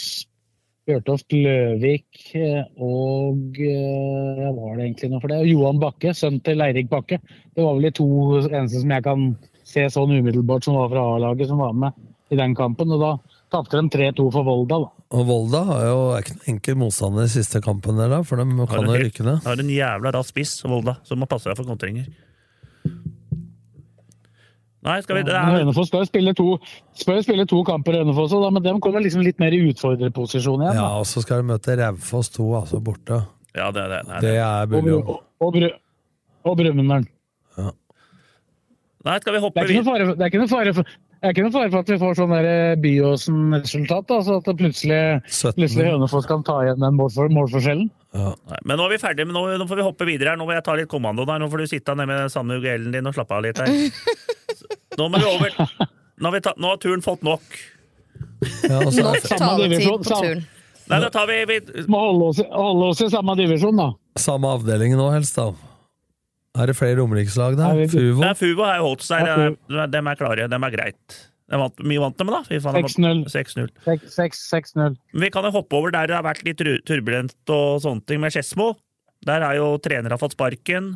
Bjørtoft Løvik eh, og eh, ja, var det egentlig nå for det? Johan Bakke, sønn til Leirik Bakke. Det var vel de to eneste som jeg kan se sånn umiddelbart som var fra A-laget, som var med i den kampen. Og da tapte de 3-2 for Volda, da. Og Volda har jo, er ikke noen enkel motstander i siste kampen der, da, for de kan jo rykke ned. Har en jævla rask spiss, Volda, så må passe seg for kontringer. Nei, skal vi det er, Hønefoss skal jo spille spille to kamper, Hønefoss, da, men de kommer liksom litt mer i utfordrerposisjon igjen. Ja, og så skal de møte Raufoss 2, altså borte. Ja, det er det. Nei, Det er Og, og, og, og Brumunddal. Nei, skal vi Det er fare det er ikke noe fare for, det er ikke noe fare for at vi får sånn der Byåsen-resultat. Altså at plutselig, 17. plutselig Hønefoss kan ta igjen den målfor, målforskjellen. Ja. Nei, men nå er vi ferdige, men nå, nå får vi hoppe videre her. Nå må jeg ta litt kommando der. Nå får du sitte ned med samme ugelen din og slappe av litt her. Nå må vi over. Nå har, vi ta, nå har turen fått nok. Ja, og så Nok taletid på turen. Nei, da tar vi, vi Må holde oss, holde oss i samme divisjon, da. samme avdeling nå, helst, da. Er det flere romerikslag der? Nei, Fuvo? Nei, Fuvo har jo holdt seg. Ja, De er, dem er klare. Dem er greit. De vant, mye vant dem, da. De vant 6-0. 6-0. 6-0. Vi kan jo hoppe over der det har vært litt turbulent og sånne ting med Skedsmo. Der har jo trenere fått sparken.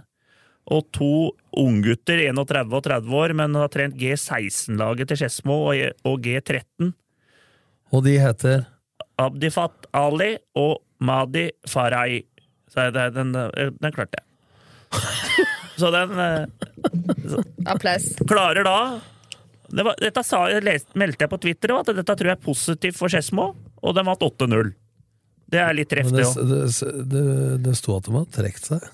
Og to unggutter, 31 og 30 år, men har trent G16-laget til Skedsmo og, og G13. Og de heter Abdifat Ali og Madi Farai. Så den, den klarte jeg. Så den eh, Applaus. klarer da det var, Dette sa, leste, meldte jeg på Twitter òg, at dette tror jeg er positivt for Skedsmo, og de vant 8-0. Det er litt treff, Men det det, det, det, det sto at de hadde trukket seg.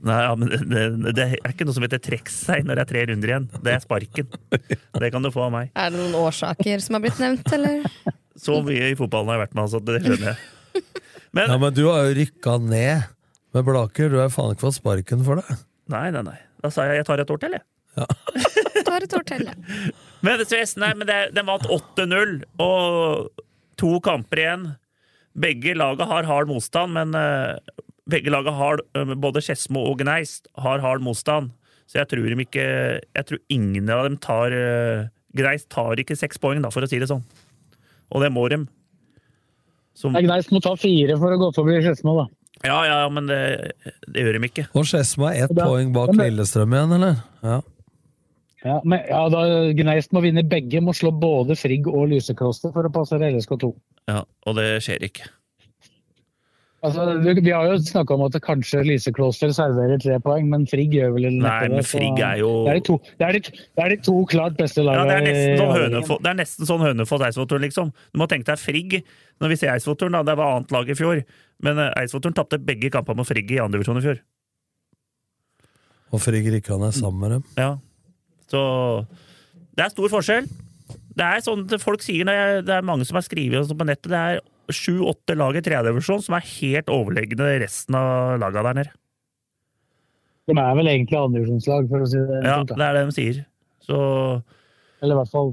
Nei, ja, men det, det er ikke noe som heter trekk seg når det er tre runder igjen. Det er sparken. Det kan du få av meg. Er det noen årsaker som har blitt nevnt, eller? Så mye i fotballen har jeg vært med, altså. Det skjønner jeg. Men Ja, men du har jo rykka ned med Blaker. Du har faen ikke fått sparken for det. nei, nei, nei. Da sa jeg jeg tar et år til, jeg. Tar et år til, ja. Men nei, men det, de vant 8-0, og to kamper igjen. Begge laga har hard motstand, men eh, begge laga har, både Skedsmo og Gneist, har hard motstand. Så jeg tror ikke Jeg tror ingen av dem tar Gneist tar ikke seks poeng, da, for å si det sånn. Og det må dem. Som, Det er Gneist må ta fire for å gå forbi Skedsmo, da. ja, ja, men det, det gjør de ikke. Og Skedsmo er ett poeng bak men- Lillestrøm igjen, eller? Ja. Ja, men, ja, da Gneist må vinne begge, må slå både Frigg og Lysekloster for å passere LSK2. Ja, Og det skjer ikke. Altså, du- vi har jo snakka om at kanskje Lise Kloster serverer tre poeng, men Frigg gjør vel Nei, neppe men Frigg er jo Det er de to, det er de, det er de to klart beste Ja, det er sånn. Hønefoss, det er nesten sånn Hønefoss-Eidsvoll-turen, liksom. Du må tenke deg Frigg. Når vi ser Eidsvoll-turen, da, det var annet lag i fjor. Men eh, Eidsvoll-turen tapte begge kampene mot Frigg i andredivisjon i fjor. Og Frigg rykka ned sammen med dem. Ja. Så det er stor forskjell. Det er sånn at folk sier når jeg, Det er mange som har skrevet sånn på nettet, det er sju-åtte lag i tredjedivisjon som er helt overlegne resten av laga der nede. De er vel egentlig andredivisjonslag, for å si det Ja, det er det de sier. Så Eller i hvert fall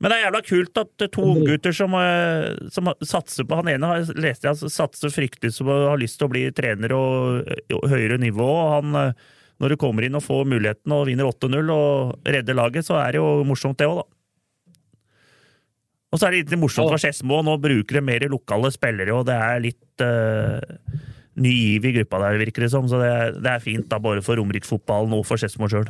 Men det er jævla kult at er to unggutter som, eh, som satser på Han ene har leste jeg satser fryktelig som har lyst til å bli trener og, og høyere nivå. og han, eh, Når du kommer inn og får muligheten og vinner 8-0 og redder laget, så er det jo morsomt, det òg, da. Og så er det litt morsomt for Skedsmo. Nå bruker de mer lokale spillere, og det er litt uh, ny giv i gruppa der, virker det som. Så det, det er fint, da, både for Romerike-fotballen og for Skedsmo sjøl.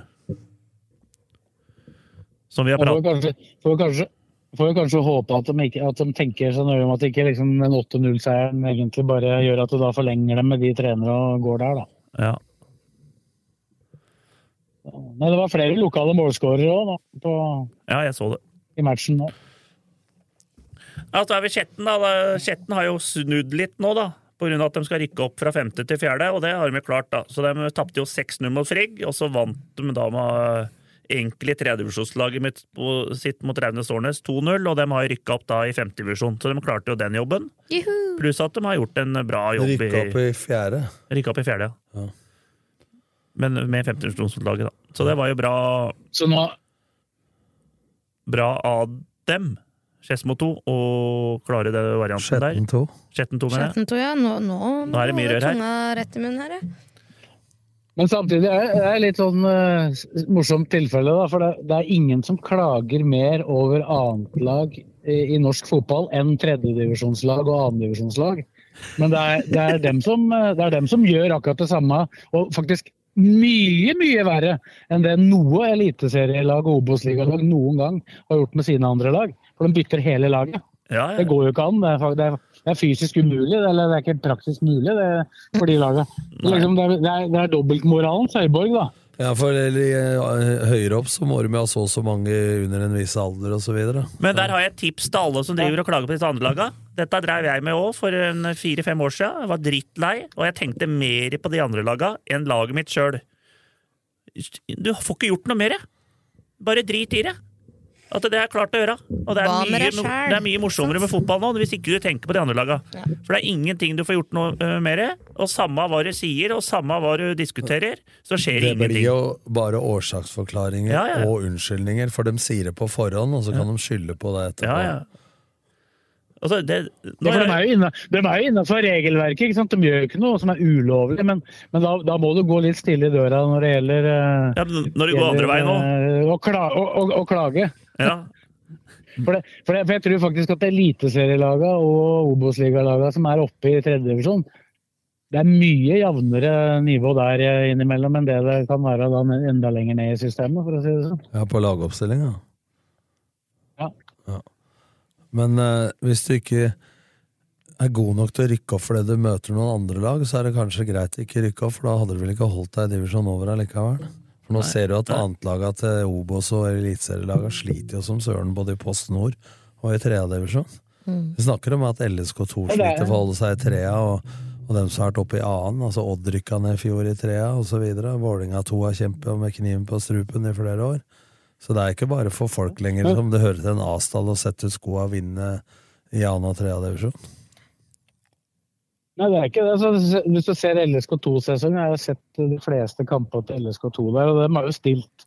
Som vi har pratet om. får jo kanskje håpe at de, ikke, at de tenker seg nøye om at ikke liksom den 8-0-seieren egentlig bare gjør at du da forlenger dem med de trenere og går der, da. Ja. Men det var flere lokale målskårere òg ja, jeg så det. i matchen nå. Ja, så er vi Skjetten, da. Kjetten Skjetten har jo snudd litt nå, da. På grunn av at de skal rykke opp fra femte til fjerde, og det har de klart, da. Så de tapte jo 6-0 mot Frigg, og så vant de da med egentlig på- sitt mot Raunes Årnes 2-0, og de har rykka opp da i femtedivisjon. Så de klarte jo den jobben. Juhu! Pluss at de har gjort en bra jobb Rykka opp i fjerde. Rykka opp i fjerde, ja. Ja. Men med femtedivisjonslaget, da. Så det var jo bra, Så nå bra av dem. Skedsmo 2, og klare det varianten der. Skjetten 2. Skjetten 2, mener jeg. Ja. Nå, nå, Nå er det mye rør her. tunga rett i munnen her, ja. Men samtidig er det er litt sånn uh, morsomt tilfelle, da. For det, det er ingen som klager mer over annetlag i, i norsk fotball enn tredjedivisjonslag og annendivisjonslag. Men det er, det, er dem som, eh, det er dem som gjør akkurat det samme, og faktisk mye, mye verre enn det noe eliteserielag og Obos-ligalag noen gang har gjort med sine andre lag. For de bytter hele laget. Ja, ja. Det går jo ikke an. Det er, det er, det er fysisk umulig, eller det er ikke praktisk mulig det, for de lagene. Liksom, det, er, det, er, er dobbeltmoralens høyborg, da. Ja, for eh, høyere opp så må de ha så og så mange under en viss alder osv. Men der har jeg et tips til alle som driver og klager på disse andre laga. Dette drev jeg med òg for en fire-fem år siden. Jeg var drittlei, og jeg tenkte mer på de andre laga enn laget mitt sjøl. Du får ikke gjort noe mer. Bare drit i det. At det er klart å gjøre. Og det er, mye, det er mye morsommere med fotball nå hvis ikke du tenker på de andre laga. For det er ingenting du får gjort noe uh, mer. Og samme hva du sier, og samme hva du diskuterer, så skjer Det ingenting. Det blir jo bare årsaksforklaringer Ja, ja. og unnskyldninger, for de sier det på forhånd, og så kan de skylde på det etterpå. Ja, ja. Altså, det, Ja, for de er jo inne- de er jo innenfor regelverket. ikke sant? De gjør jo ikke noe som er ulovlig, men, men da, da må du gå litt stille i døra når det gjelder eh, Ja, når det går andre veien òg. eh, Å å, å, å klage. Ja. For, det, for, det, for jeg tror faktisk at eliteserielaga og Obos-ligalagene som er oppe i tredjedivisjon, det er mye jevnere nivå der innimellom enn det det kan være da enda lenger ned i systemet, for å si det sånn. Ja, på lagoppstillinga. Ja. Men eh, hvis du ikke er god nok til å rykke opp fordi du møter noen andre lag, så er det kanskje greit å ikke rykke opp, for da hadde du vel ikke holdt deg i divisjon over allikevel. For nå ser du at annetlaga til Obos og eliteserielaga sliter jo som søren både i Post Nord og i tredjedivisjon. Mm. Vi snakker om at LSK2 Ja, er- sliter for å holde seg i trea, og, og dem som har vært oppe i annen, altså Odd rykka ned i fjor i trea, osv. Vålinga 2 har kjempet med kniven på strupen i flere år. Så det er ikke bare for folk lenger som det hører til en A-stall å sette ut skoa og vinne i annen og tredje divisjon. Nei, det er ikke det. Altså, hvis du ser LSK2-sesongen, jeg har sett de fleste kamper til LSK2 der, og de har jo stilt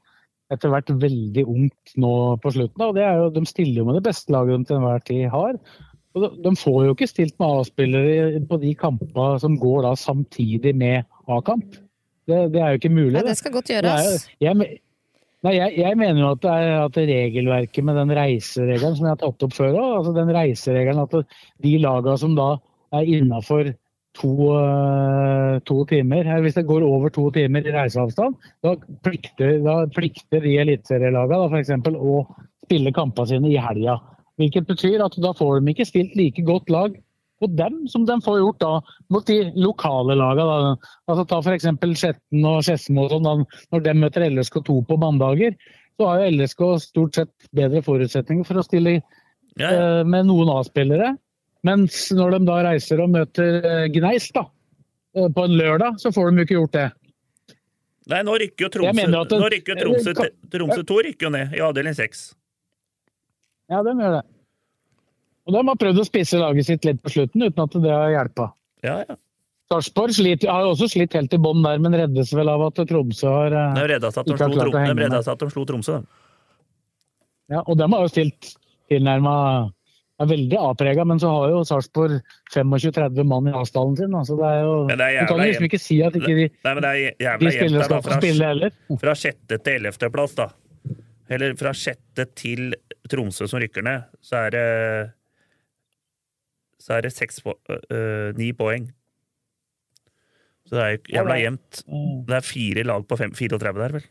etter hvert veldig ungt nå på slutten. Og det er jo, de stiller jo med det beste laget de til enhver tid har. Og de, får jo ikke stilt med A-spillere på de kampene som går da samtidig med A-kamp. Det, det er jo ikke mulig. Nei, det skal godt er jo- gjøres. Jeg, Nei, jeg, jeg mener jo at, det er, at regelverket med den reiseregelen som jeg har tatt opp før òg, altså den reiseregelen at de lagene som da er innafor to, eh, to timer, hvis det går over to timer i reiseavstand, da plikter, da plikter de eliteserielagene f.eks. å spille kampene sine i helga. Hvilket betyr at da får de ikke stilt like godt lag på dem som de får gjort da mot de lokale lagene. Da. Altså Ta f.eks. Skjetten og Skedsmo sånn, når de møter LSK2 på mandager. Så har jo LSK stort sett bedre forutsetninger for å stille eh, med noen A-spillere. Mens når de da reiser og møter Gneis Gneist da, eh, på en lørdag, så får de jo ikke gjort det. Nei, nå rykker jo Tromsø, det- nå rykker Tromsø, Tromsø 2 rykker jo ned i avdeling 6. Ja, de gjør det. Og de har prøvd å spisse laget sitt litt på slutten, uten at det har hjulpet. Ja, ja. Sarpsborg har jo også slitt helt i bånn der, men reddes vel av at Tromsø har eh, De redda seg at de slo, Trom de redda seg at de slo Tromsø. da. Ja, og de har jo stilt tilnærma er veldig A-prega, men så har jo Sarpsborg 25-30 mann i avstanden sin. Altså det er jo, det er du kan jo liksom ikke si at ikke de, Nei, men det er de jævla der, skal få spille heller. Fra sjette til ellevte plass, da. Eller fra sjette til Tromsø som rykker ned, så er det Så er det seks po øh, ni poeng. Så det er jo jævla jevnt. Det er fire lag på fem, 34 der, vel.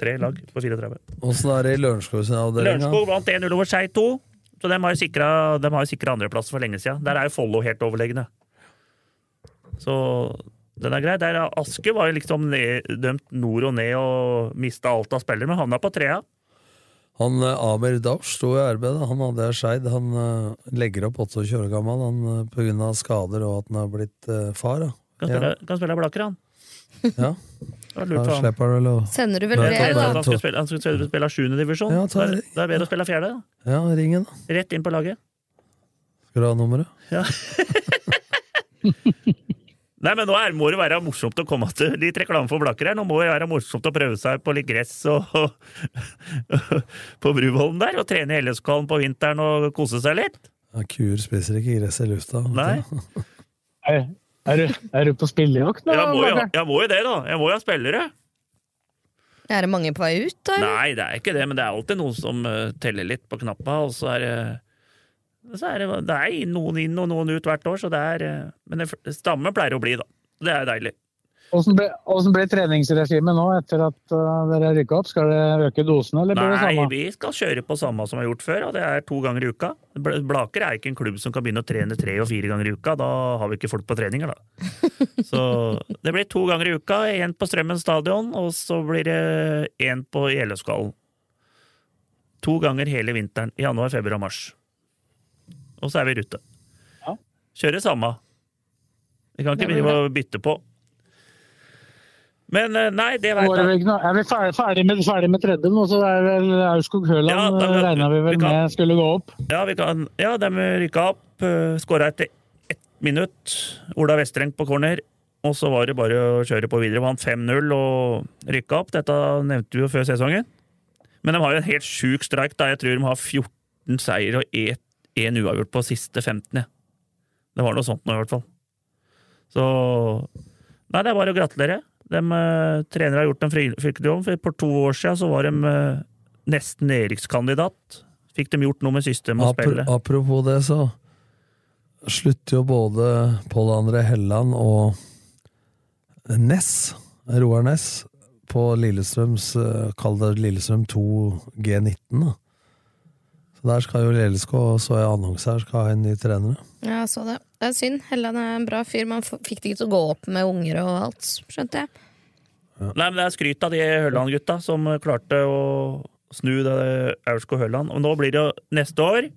Tre lag på 34. Åssen er det i Lørenskog sin avdeling? Lørenskog vant 1-0 over Skei 2, så de har jo sikra, de har sikra andreplass for lenge siden. Der er jo Follo helt overlegne. Så den er grei. Der Aske var jo liksom ned, dømt nord og ned og mista alt av spillere, men havna på trea. Han eh, Amer Dausch sto i arbeid. han hadde Skeid. Han uh, legger opp 28 år gammel han, eh, på grunn av skader og at han har blitt uh, far. Da. Kan spille, kan spille Blaker, han. Ja. Da slipper du å Sender du vel brev, da? Han skulle spille, han skulle spille sjuende divisjon. Ja, ta det, er- det er bedre å spille fjerde. da. Ja, ring da. Rett inn på laget. Skal du ha nummeret? Ja. Nei, men nå er, må det være morsomt å komme til litt reklame for Blakker her. Nå må det være morsomt å prøve seg på litt gress og, på Bruvollen der, og trene i LSK-hallen på vinteren og kose seg litt. Ja, kuer spiser ikke gress i lufta. vet Nei. Nei, Er du, er du på spillejakt nå? Jeg må, jo, jeg må jo det, da. Jeg må jo ha spillere. Er det mange på vei ut, da? eller? Nei, det er ikke det, men det er alltid noen som uh, teller litt på knappa, og så er det så er det, det er noen inn og noen ut hvert år, så det er eh, Men det, stamme pleier å bli, da. Det er deilig. Åssen ble, hvordan ble treningsregimet nå etter at uh, dere rykka opp? Skal det øke dosene, eller blir det samme? Nei, vi skal kjøre på samme som vi har gjort før, og det er to ganger i uka. Blaker er ikke en klubb som kan begynne å trene tre og fire ganger i uka. Da har vi ikke folk på treninger, da. Så det blir to ganger i uka. Én på Strømmen stadion, og så blir det én på Gjeløskallen. To ganger hele vinteren. I januar, februar, mars. Og så er vi i rute. Kjører samme. Vi kan ikke begynne å bytte på. Men eh, nei, det veit jeg. ikke Er vi ferdig, ferdig, med, ferdig med tredje nå, så er vel Aurskog-Høland Ja, da- regna vi vel vi kan- med skulle gå opp? Ja, vi kan, ja de rykka opp. Uh, Skåra etter ett minutt. Ola Vestreng på corner. Og så var det bare å kjøre på videre. Vant 5-0 og rykka opp. Dette nevnte vi jo før sesongen. Men de har jo en helt sjuk streik. da Jeg tror de har 14 seier og én uavgjort på siste 15. Det var noe sånt nå, i hvert fall. Så Nei, det er bare å gratulere. De uh, trenere har gjort en fryktelig jobb. For to år siden så var de eh, nesten nedrykkskandidat. Fikk de gjort noe med systemet og spillet? Apropos det, så slutter jo både Pål André Helland og Ness, Roar Ness, på Lillestrøms eh, Kall det Lillestrøm 2 G19. da. Så der skal jo LSK, så jeg annonse her, skal ha en ny trener. Ja, jeg så det. Det er synd. Helland er en bra fyr. Man fikk det ikke til å gå opp med unger og alt, skjønte jeg. Nei, men Det er skryt av de Hølland-gutta som klarte å snu det Aurskog-Hølland. Og nå blir det jo neste år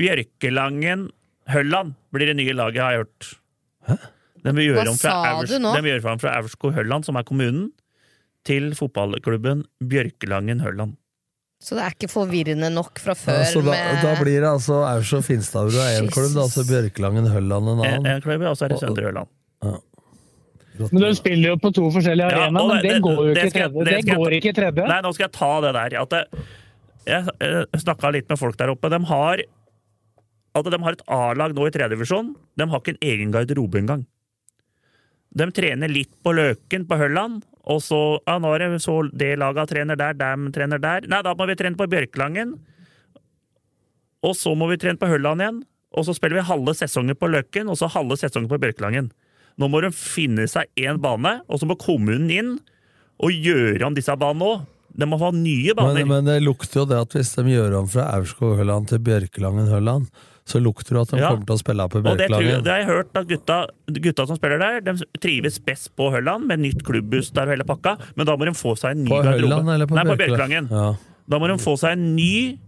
Bjørkelangen-Hølland blir det nye laget, har jeg hørt. Vil gjøre Hva om fra sa Aurs- du nå? de vil gjøre om fra Aurskog-Hølland, som er kommunen, til fotballklubben Bjørkelangen-Hølland. Så det er ikke forvirrende nok fra før Ja, så da, med da blir det altså Aurskog og Finstadbru er én klubb, altså så Bjørkelangen Hølland en En, annen. en klubb, og så er det Søndre Hølland. Men de spiller jo på to forskjellige Ja, arenaer, ja, men det går jo ikke i tredje. det Det skal går ikke tredje. Nei, nå skal jeg ta det der. At det, jeg jeg snakka litt med folk der oppe. De har, at de har et A-lag nå i tredjedivisjon. De har ikke en egen garderobe engang. De trener litt på Løken på Hølland, og så ja, nå er det så det laget trener der, dem trener der. Nei, da må vi trene på Bjørklangen. Og så må vi trene på Hølland igjen. Og så spiller vi halve sesongen på Løkken og så halve sesongen på Bjørklangen. Nå må de finne seg én bane, og så må kommunen inn og gjøre om disse banene òg. De må ha nye baner. Men, men det lukter jo det at hvis de gjør om fra Aurskog-Hølland til Bjørkelangen Hølland, så lukter det at de Ja. kommer til å spille på Og det, det har jeg hørt at gutta, gutta som spiller der, de trives best på Hølland, med nytt klubbhus der og hele pakka, men da må de få seg en ny På. Hølland eller på Nei, på Bjørkelangen? Bjørkelangen. Ja. Da må de få seg en ny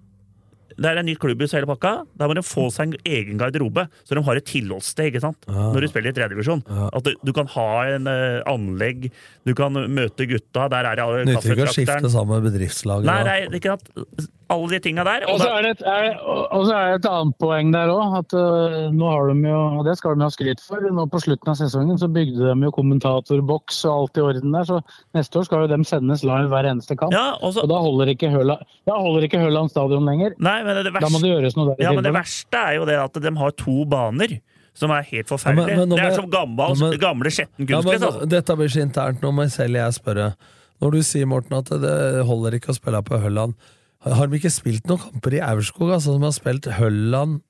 det er en ny klubbhus hele pakka. Der må de få seg en egen garderobe, så de har et tilholdssted ikke sant? når du spiller i tredjedivisjon. At du, du kan ha en uh, anlegg, du kan møte gutta, der er alle Nytter ikke å skifte sammen med bedriftslaget. Nei, nei, det er ikke sant? alle de tinga der. Og Og så er det et, er, og så er det et annet poeng der òg. At øh, nå har de jo, og det skal de ha skryt for, nå på slutten av sesongen så bygde de jo kommentatorboks og alt i orden der. Så neste år skal jo dem sendes live hver eneste kamp. Ja, og, da holder ikke Høland, da holder ikke Høland stadion lenger. nei, men det, Da må det gjøres noe der. Ja, men det verste er jo det at de har to baner. Som er helt forferdelig. Ja, men- men det er jeg- som gammel, men, gamle Skjetten Ja, altså. Dette blir så internt, nå må selv jeg spørre. Når du sier, Morten, at det holder ikke å spille på Hølland, har de ikke spilt noen kamper i Aurskog, altså, som har spilt Hølland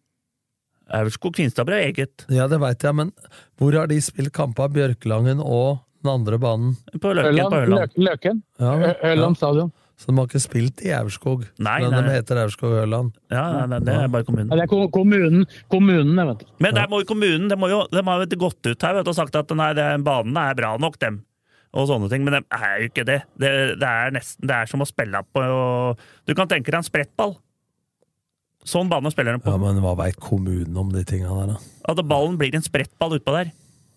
Aurskog Kvinstadbru er eget. Ja, det veit jeg, men hvor har de spilt kamper? Bjørkelangen og den andre banen? På Løken. Hølland, på Høland. Lø- Løken. Ja, Hø- Høland stadion. Så de har ikke spilt i Aurskog, Nei, men nei. de heter Aurskog Ørland. Ja, nei, nei, det er bare kommunen. Ja, det er ko- kommunen, kommunen det, vet du. Men der må jo kommunen de, må jo, de har jo gått ut her vet, og sagt at nei, det, banene er bra nok, dem. Og sånne ting, Men de er jo ikke det. Det, det er nesten det er som å spille på Du kan tenke deg en sprettball. Sånn bane spiller de på. Ja, men hva veit kommunen om de tinga der, da? At ballen blir en sprettball utpå der.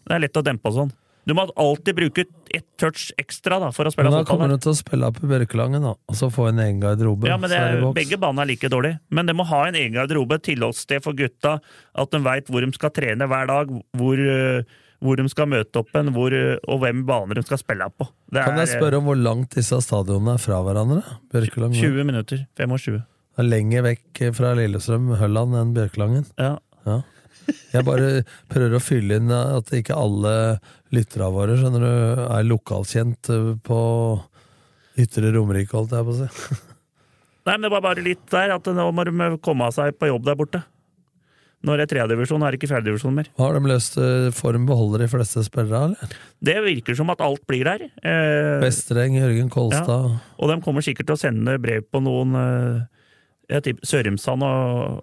Det er lett å dempe og sånn. Du må alltid bruke ett touch ekstra da, for å spille Men da fotball. kommer du til å spille på Bjørkelangen, da, og så få en egen garderobe. Ja, men det er det. Begge banene er like dårlige. Men de må ha en egen garderobe, tilholdssted for gutta. At de veit hvor de skal trene hver dag, hvor, øh, hvor de skal møte opp en, hvor, øh, og hvem baner de skal spille på. Det Kan jeg øh, spørre om hvor langt disse stadionene er fra hverandre? Bjørkelangen 20 minutter. 25. er lenger vekk fra Lillestrøm, Hølland enn Bjørkelangen. Ja. Ja. Jeg bare prøver å fylle inn at ikke alle lytterne våre skjønner du, er lokalkjent eh, på Ytre Romerike, holdt jeg på å si. Nei, men det var bare litt der at nå må de komme seg på jobb der borte. Når det er tredjedivisjon, er det ikke fjerdedivisjon mer. Har de løst eh, form beholder de fleste spillere, eller? Det virker som at alt blir der. Eh, Vestreng, Jørgen Kolstad Ja, og de kommer sikkert til å sende brev på noen eh, Sørumsand og,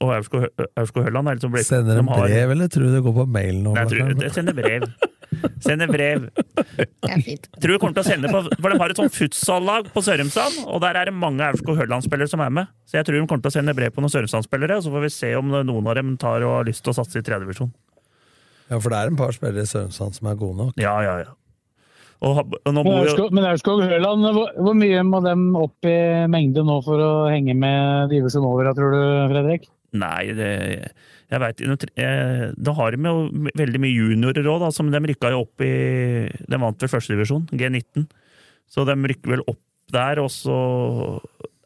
og Aurskog-Høland. Liksom ble- Sender de har- brev, eller tror du det går på mail nå? Nei, jeg tror, jeg sender brev. Sender brev. Tror de kommer til å sende på, For de har et sånt futsallag på Sørumsand, og der er det mange Aurskog-Høland-spillere som er med. Så jeg tror de kommer til å sende brev på noen Sørumsand-spillere, og så får vi se om noen av dem tar og har lyst til å satse i tredjedivisjon. Ja, for det er en par spillere i Sørumsand som er gode nok. Ja, ja, ja. Og, og nå Men Aurskog- Men Aurskog-Høland, hvor, hvor mye må dem opp i mengde nå for å henge med divisjon over, tror du, Fredrik? Nei, det, jeg veit Da har de jo veldig mye juniorer òg, som de rykka jo opp i De vant vel førstedivisjon, G19. Så de rykker vel opp der, og så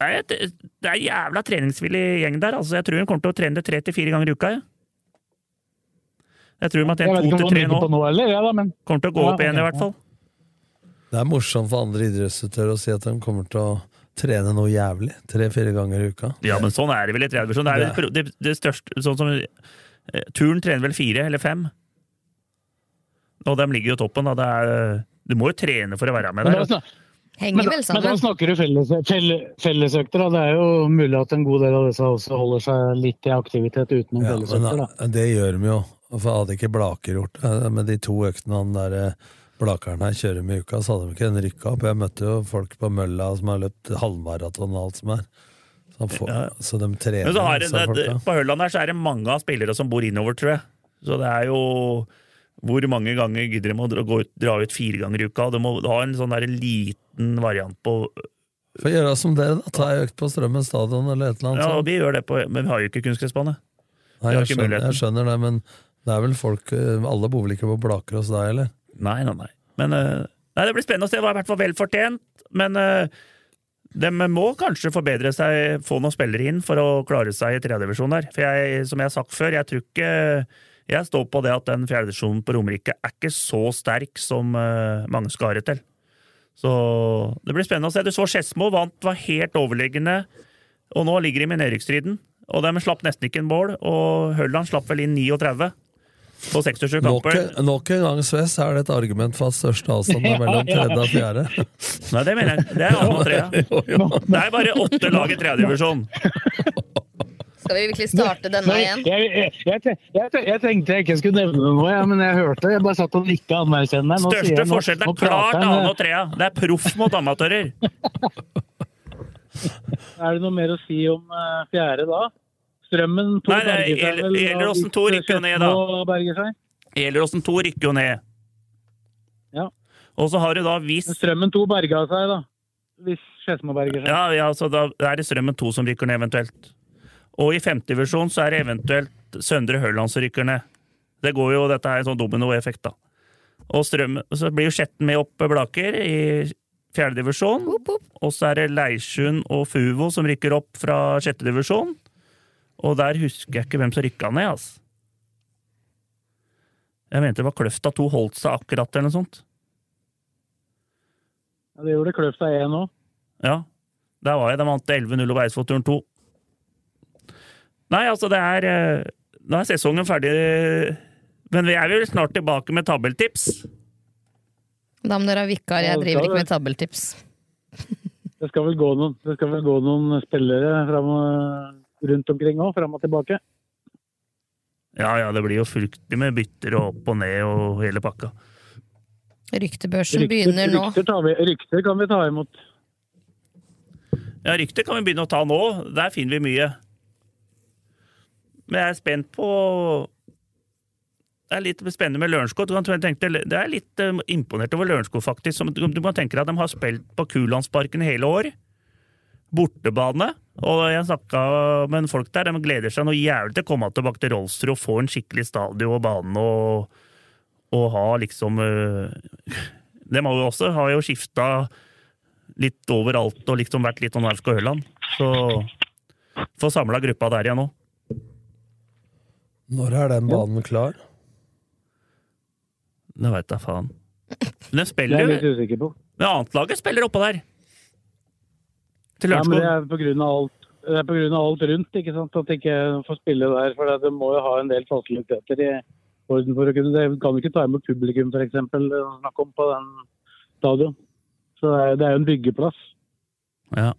Nei, det, det er en jævla treningsvillig gjeng der. altså Jeg tror de kommer til å trene tre til fire ganger i uka. Jeg, jeg tror de har trent to til tre nå. på nå heller, ja, da, men Kommer til å gå Ja, opp igjen, okay, i hvert fall. Det er morsomt for andre idrettsutøvere å si at de kommer til å trene noe jævlig tre-fire ganger i uka. Ja, men sånn er det vel i tredjedivisjon. Det er det, det, det største Sånn som turen Turn trener vel fire eller fem. Og de ligger jo i toppen, da. Det er, du må jo trene for å være med Men da, der. men, da, men da snakker du felles, felle, fellesøkter. Da. Det er jo mulig at en god del av disse også holder seg litt i aktivitet utenom Ja, fellesøkter. Da. da, det gjør de jo. For hadde ikke Blaker gjort det, med de to øktene han der eh, jeg kjører med i uka, så hadde de ikke en rykka opp. Jeg møtte jo folk på mølla som har løpt halvmaraton og alt som er. Så, får, Ja. så de trener, Men så har det, det, folka. på Hølland her så er det mange av spillere som bor innover, tror jeg. Så det er jo Hvor mange ganger gidder de å dra, ut, dra ut fire ganger i uka? De må ha en sånn der liten variant på Få gjøre som dere, da. Ta ei økt på Strømmen stadion eller et eller annet Ja, vi gjør det på Men vi har jo ikke kunstgressbane. Nei, jeg, skjønner, jeg skjønner det, men det er vel folk eh, Alle bor vel ikke på Blaker hos deg, eller? Nei, nei, nei. Men eh, nei, det blir spennende å se. Det var i hvert fall vel fortjent. Men eh, de må kanskje forbedre seg, få noen spillere inn for å klare seg i tredjedivisjon der. For jeg, som jeg har sagt før, jeg tror ikke Jeg står på det at den fjerdedivisjonen på Romerike er ikke så sterk som eh, mange skal ha det til. Så det blir spennende å se. Du så Skedsmo vant, var helt overlegne, og nå ligger de i nedrykksstriden. Og de slapp nesten ikke en mål, og Hølland slapp vel inn 39 på 26 Nok, kamper. nok en gang, Sves, er det et argument for at største avstand er mellom tredje og fjerde. Nei, det mener jeg. Det er annen og. Det er bare åtte lag i tredjedivisjon. Skal vi virkelig starte denne Nei, igjen? jeg, jeg, jeg, jeg, jeg tenkte jeg ikke skulle nevne noe, ja, men jeg hørte Jeg bare satt og nikka anerkjennende. Største jeg- nå- forskjellen er klart annen og trea. Det er proff mot amatører. Er det noe mer å si om uh, fjerde da? Strømmen to Nei, nei, berger seg El- vel, Elleråsen og to rykker jo ned, da. Seg. Gjelleråsen 2 rykker jo ned. Ja. Og så har du da hvis Strømmen to berga seg, da. Hvis Skedsmo berger seg. Ja, ja, så da er det Strømmen 2 som rykker ned, eventuelt. Og i femtedivisjon så er det eventuelt Søndre Hørland som rykker ned. Det går jo, Dette er en sånn dominoeffekt, da. Og Strøm, så blir jo Skjetten med opp Blaker i fjerdedivisjon. Og så er det Leirsund og Fuvo som rykker opp fra sjettedivisjon. Og der husker jeg ikke hvem som rykka ned, altså. Jeg mente det var Kløfta 2 holdt seg akkurat, eller noe sånt. Ja, det gjorde Kløfta 1 òg. Ja, der var jeg. De vant 11-0 over Eidsvollturen 2. Nei, altså, det er eh, Nå er sesongen ferdig. Men vi er vel snart tilbake med tabeltips? Da må dere ha vikar, jeg driver ikke med tabeltips. Det skal vel gå noen, det skal vel gå noen spillere fram, rundt omkring òg, fram og tilbake. Ja, ja, det blir jo fryktelig med bytter og opp og ned og hele pakka. Ryktebørsen begynner nå. rykter, tar vi, rykter kan vi ta imot. Ja, rykter kan vi begynne å ta nå. Der finner vi mye. Men jeg er spent på Det er litt spennende med Lørenskog. Det er litt eh, imponert over Lørenskog, faktisk. Du kan tenke deg at de har spilt på Kulandsparken i hele år. Bortebane. Og jeg snakka med en folk der, de gleder seg noe jævlig til å komme tilbake til Rolfsrud og få en skikkelig stadion og bane og, og ha liksom eh, De har jo også har jo skifta litt overalt og liksom vært litt sånn og Høland. Så få samla gruppa der igjen nå. Når er den banen klar? Det veit da faen. Men de Det er jeg litt usikker på. Men annetlaget spiller oppå der. Til Ja, men det er av alt, det er på alt rundt, ikke sant? at de ikke får spille der. For det må jo ha en del fasiliteter i orden for å kunne Det kan ikke ta imot publikum, f.eks. Snakk om på den stadion. Så det er, det er jo en byggeplass. Ja.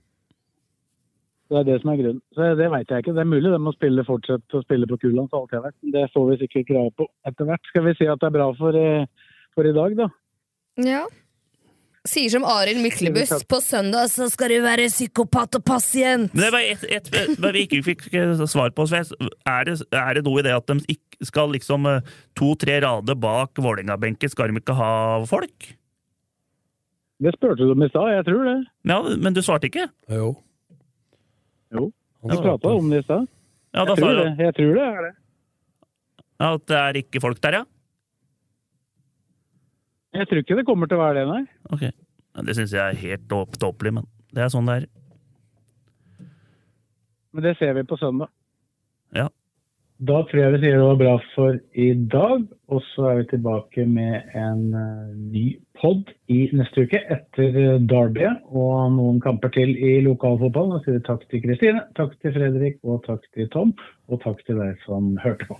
Det er det som er grunnen. Så det veit jeg ikke. Det er mulig de må spille, fortsette å spille på Kuland for alt jeg vet. Det får vi sikkert greie på etter hvert. Skal vi si at det er bra for, i- for i dag, da? Ja. Sier som Arild Myklebust. På søndag så skal du være psykopat og pasient. Men det var et, et, et, vi ikke fikk eh, svar på. Er det, er det noe i det at de skal liksom eh, to-tre rader bak Vålerenga-benken, skal de ikke ha folk? Det spurte du om i stad. Jeg tror det. Ja, Men du svarte ikke? Jo. Jo. Vi prata om det i stad. Ja, jeg, tror det. jeg tror det er det. at det er ikke folk der, ja? Jeg tror ikke det kommer til å være det, nei. Ok. Det syns jeg er helt tåp- tåpelig, men det er sånn det er. Men det ser vi på søndag. Ja. Da tror jeg vi sier det var bra for i dag. Og så er vi tilbake med en eh, ny pod i neste uke etter uh, Derby og noen kamper til i lokalfotball. Da sier vi takk til Kristine, takk til Fredrik og takk til Tom. Og takk til deg som hørte på.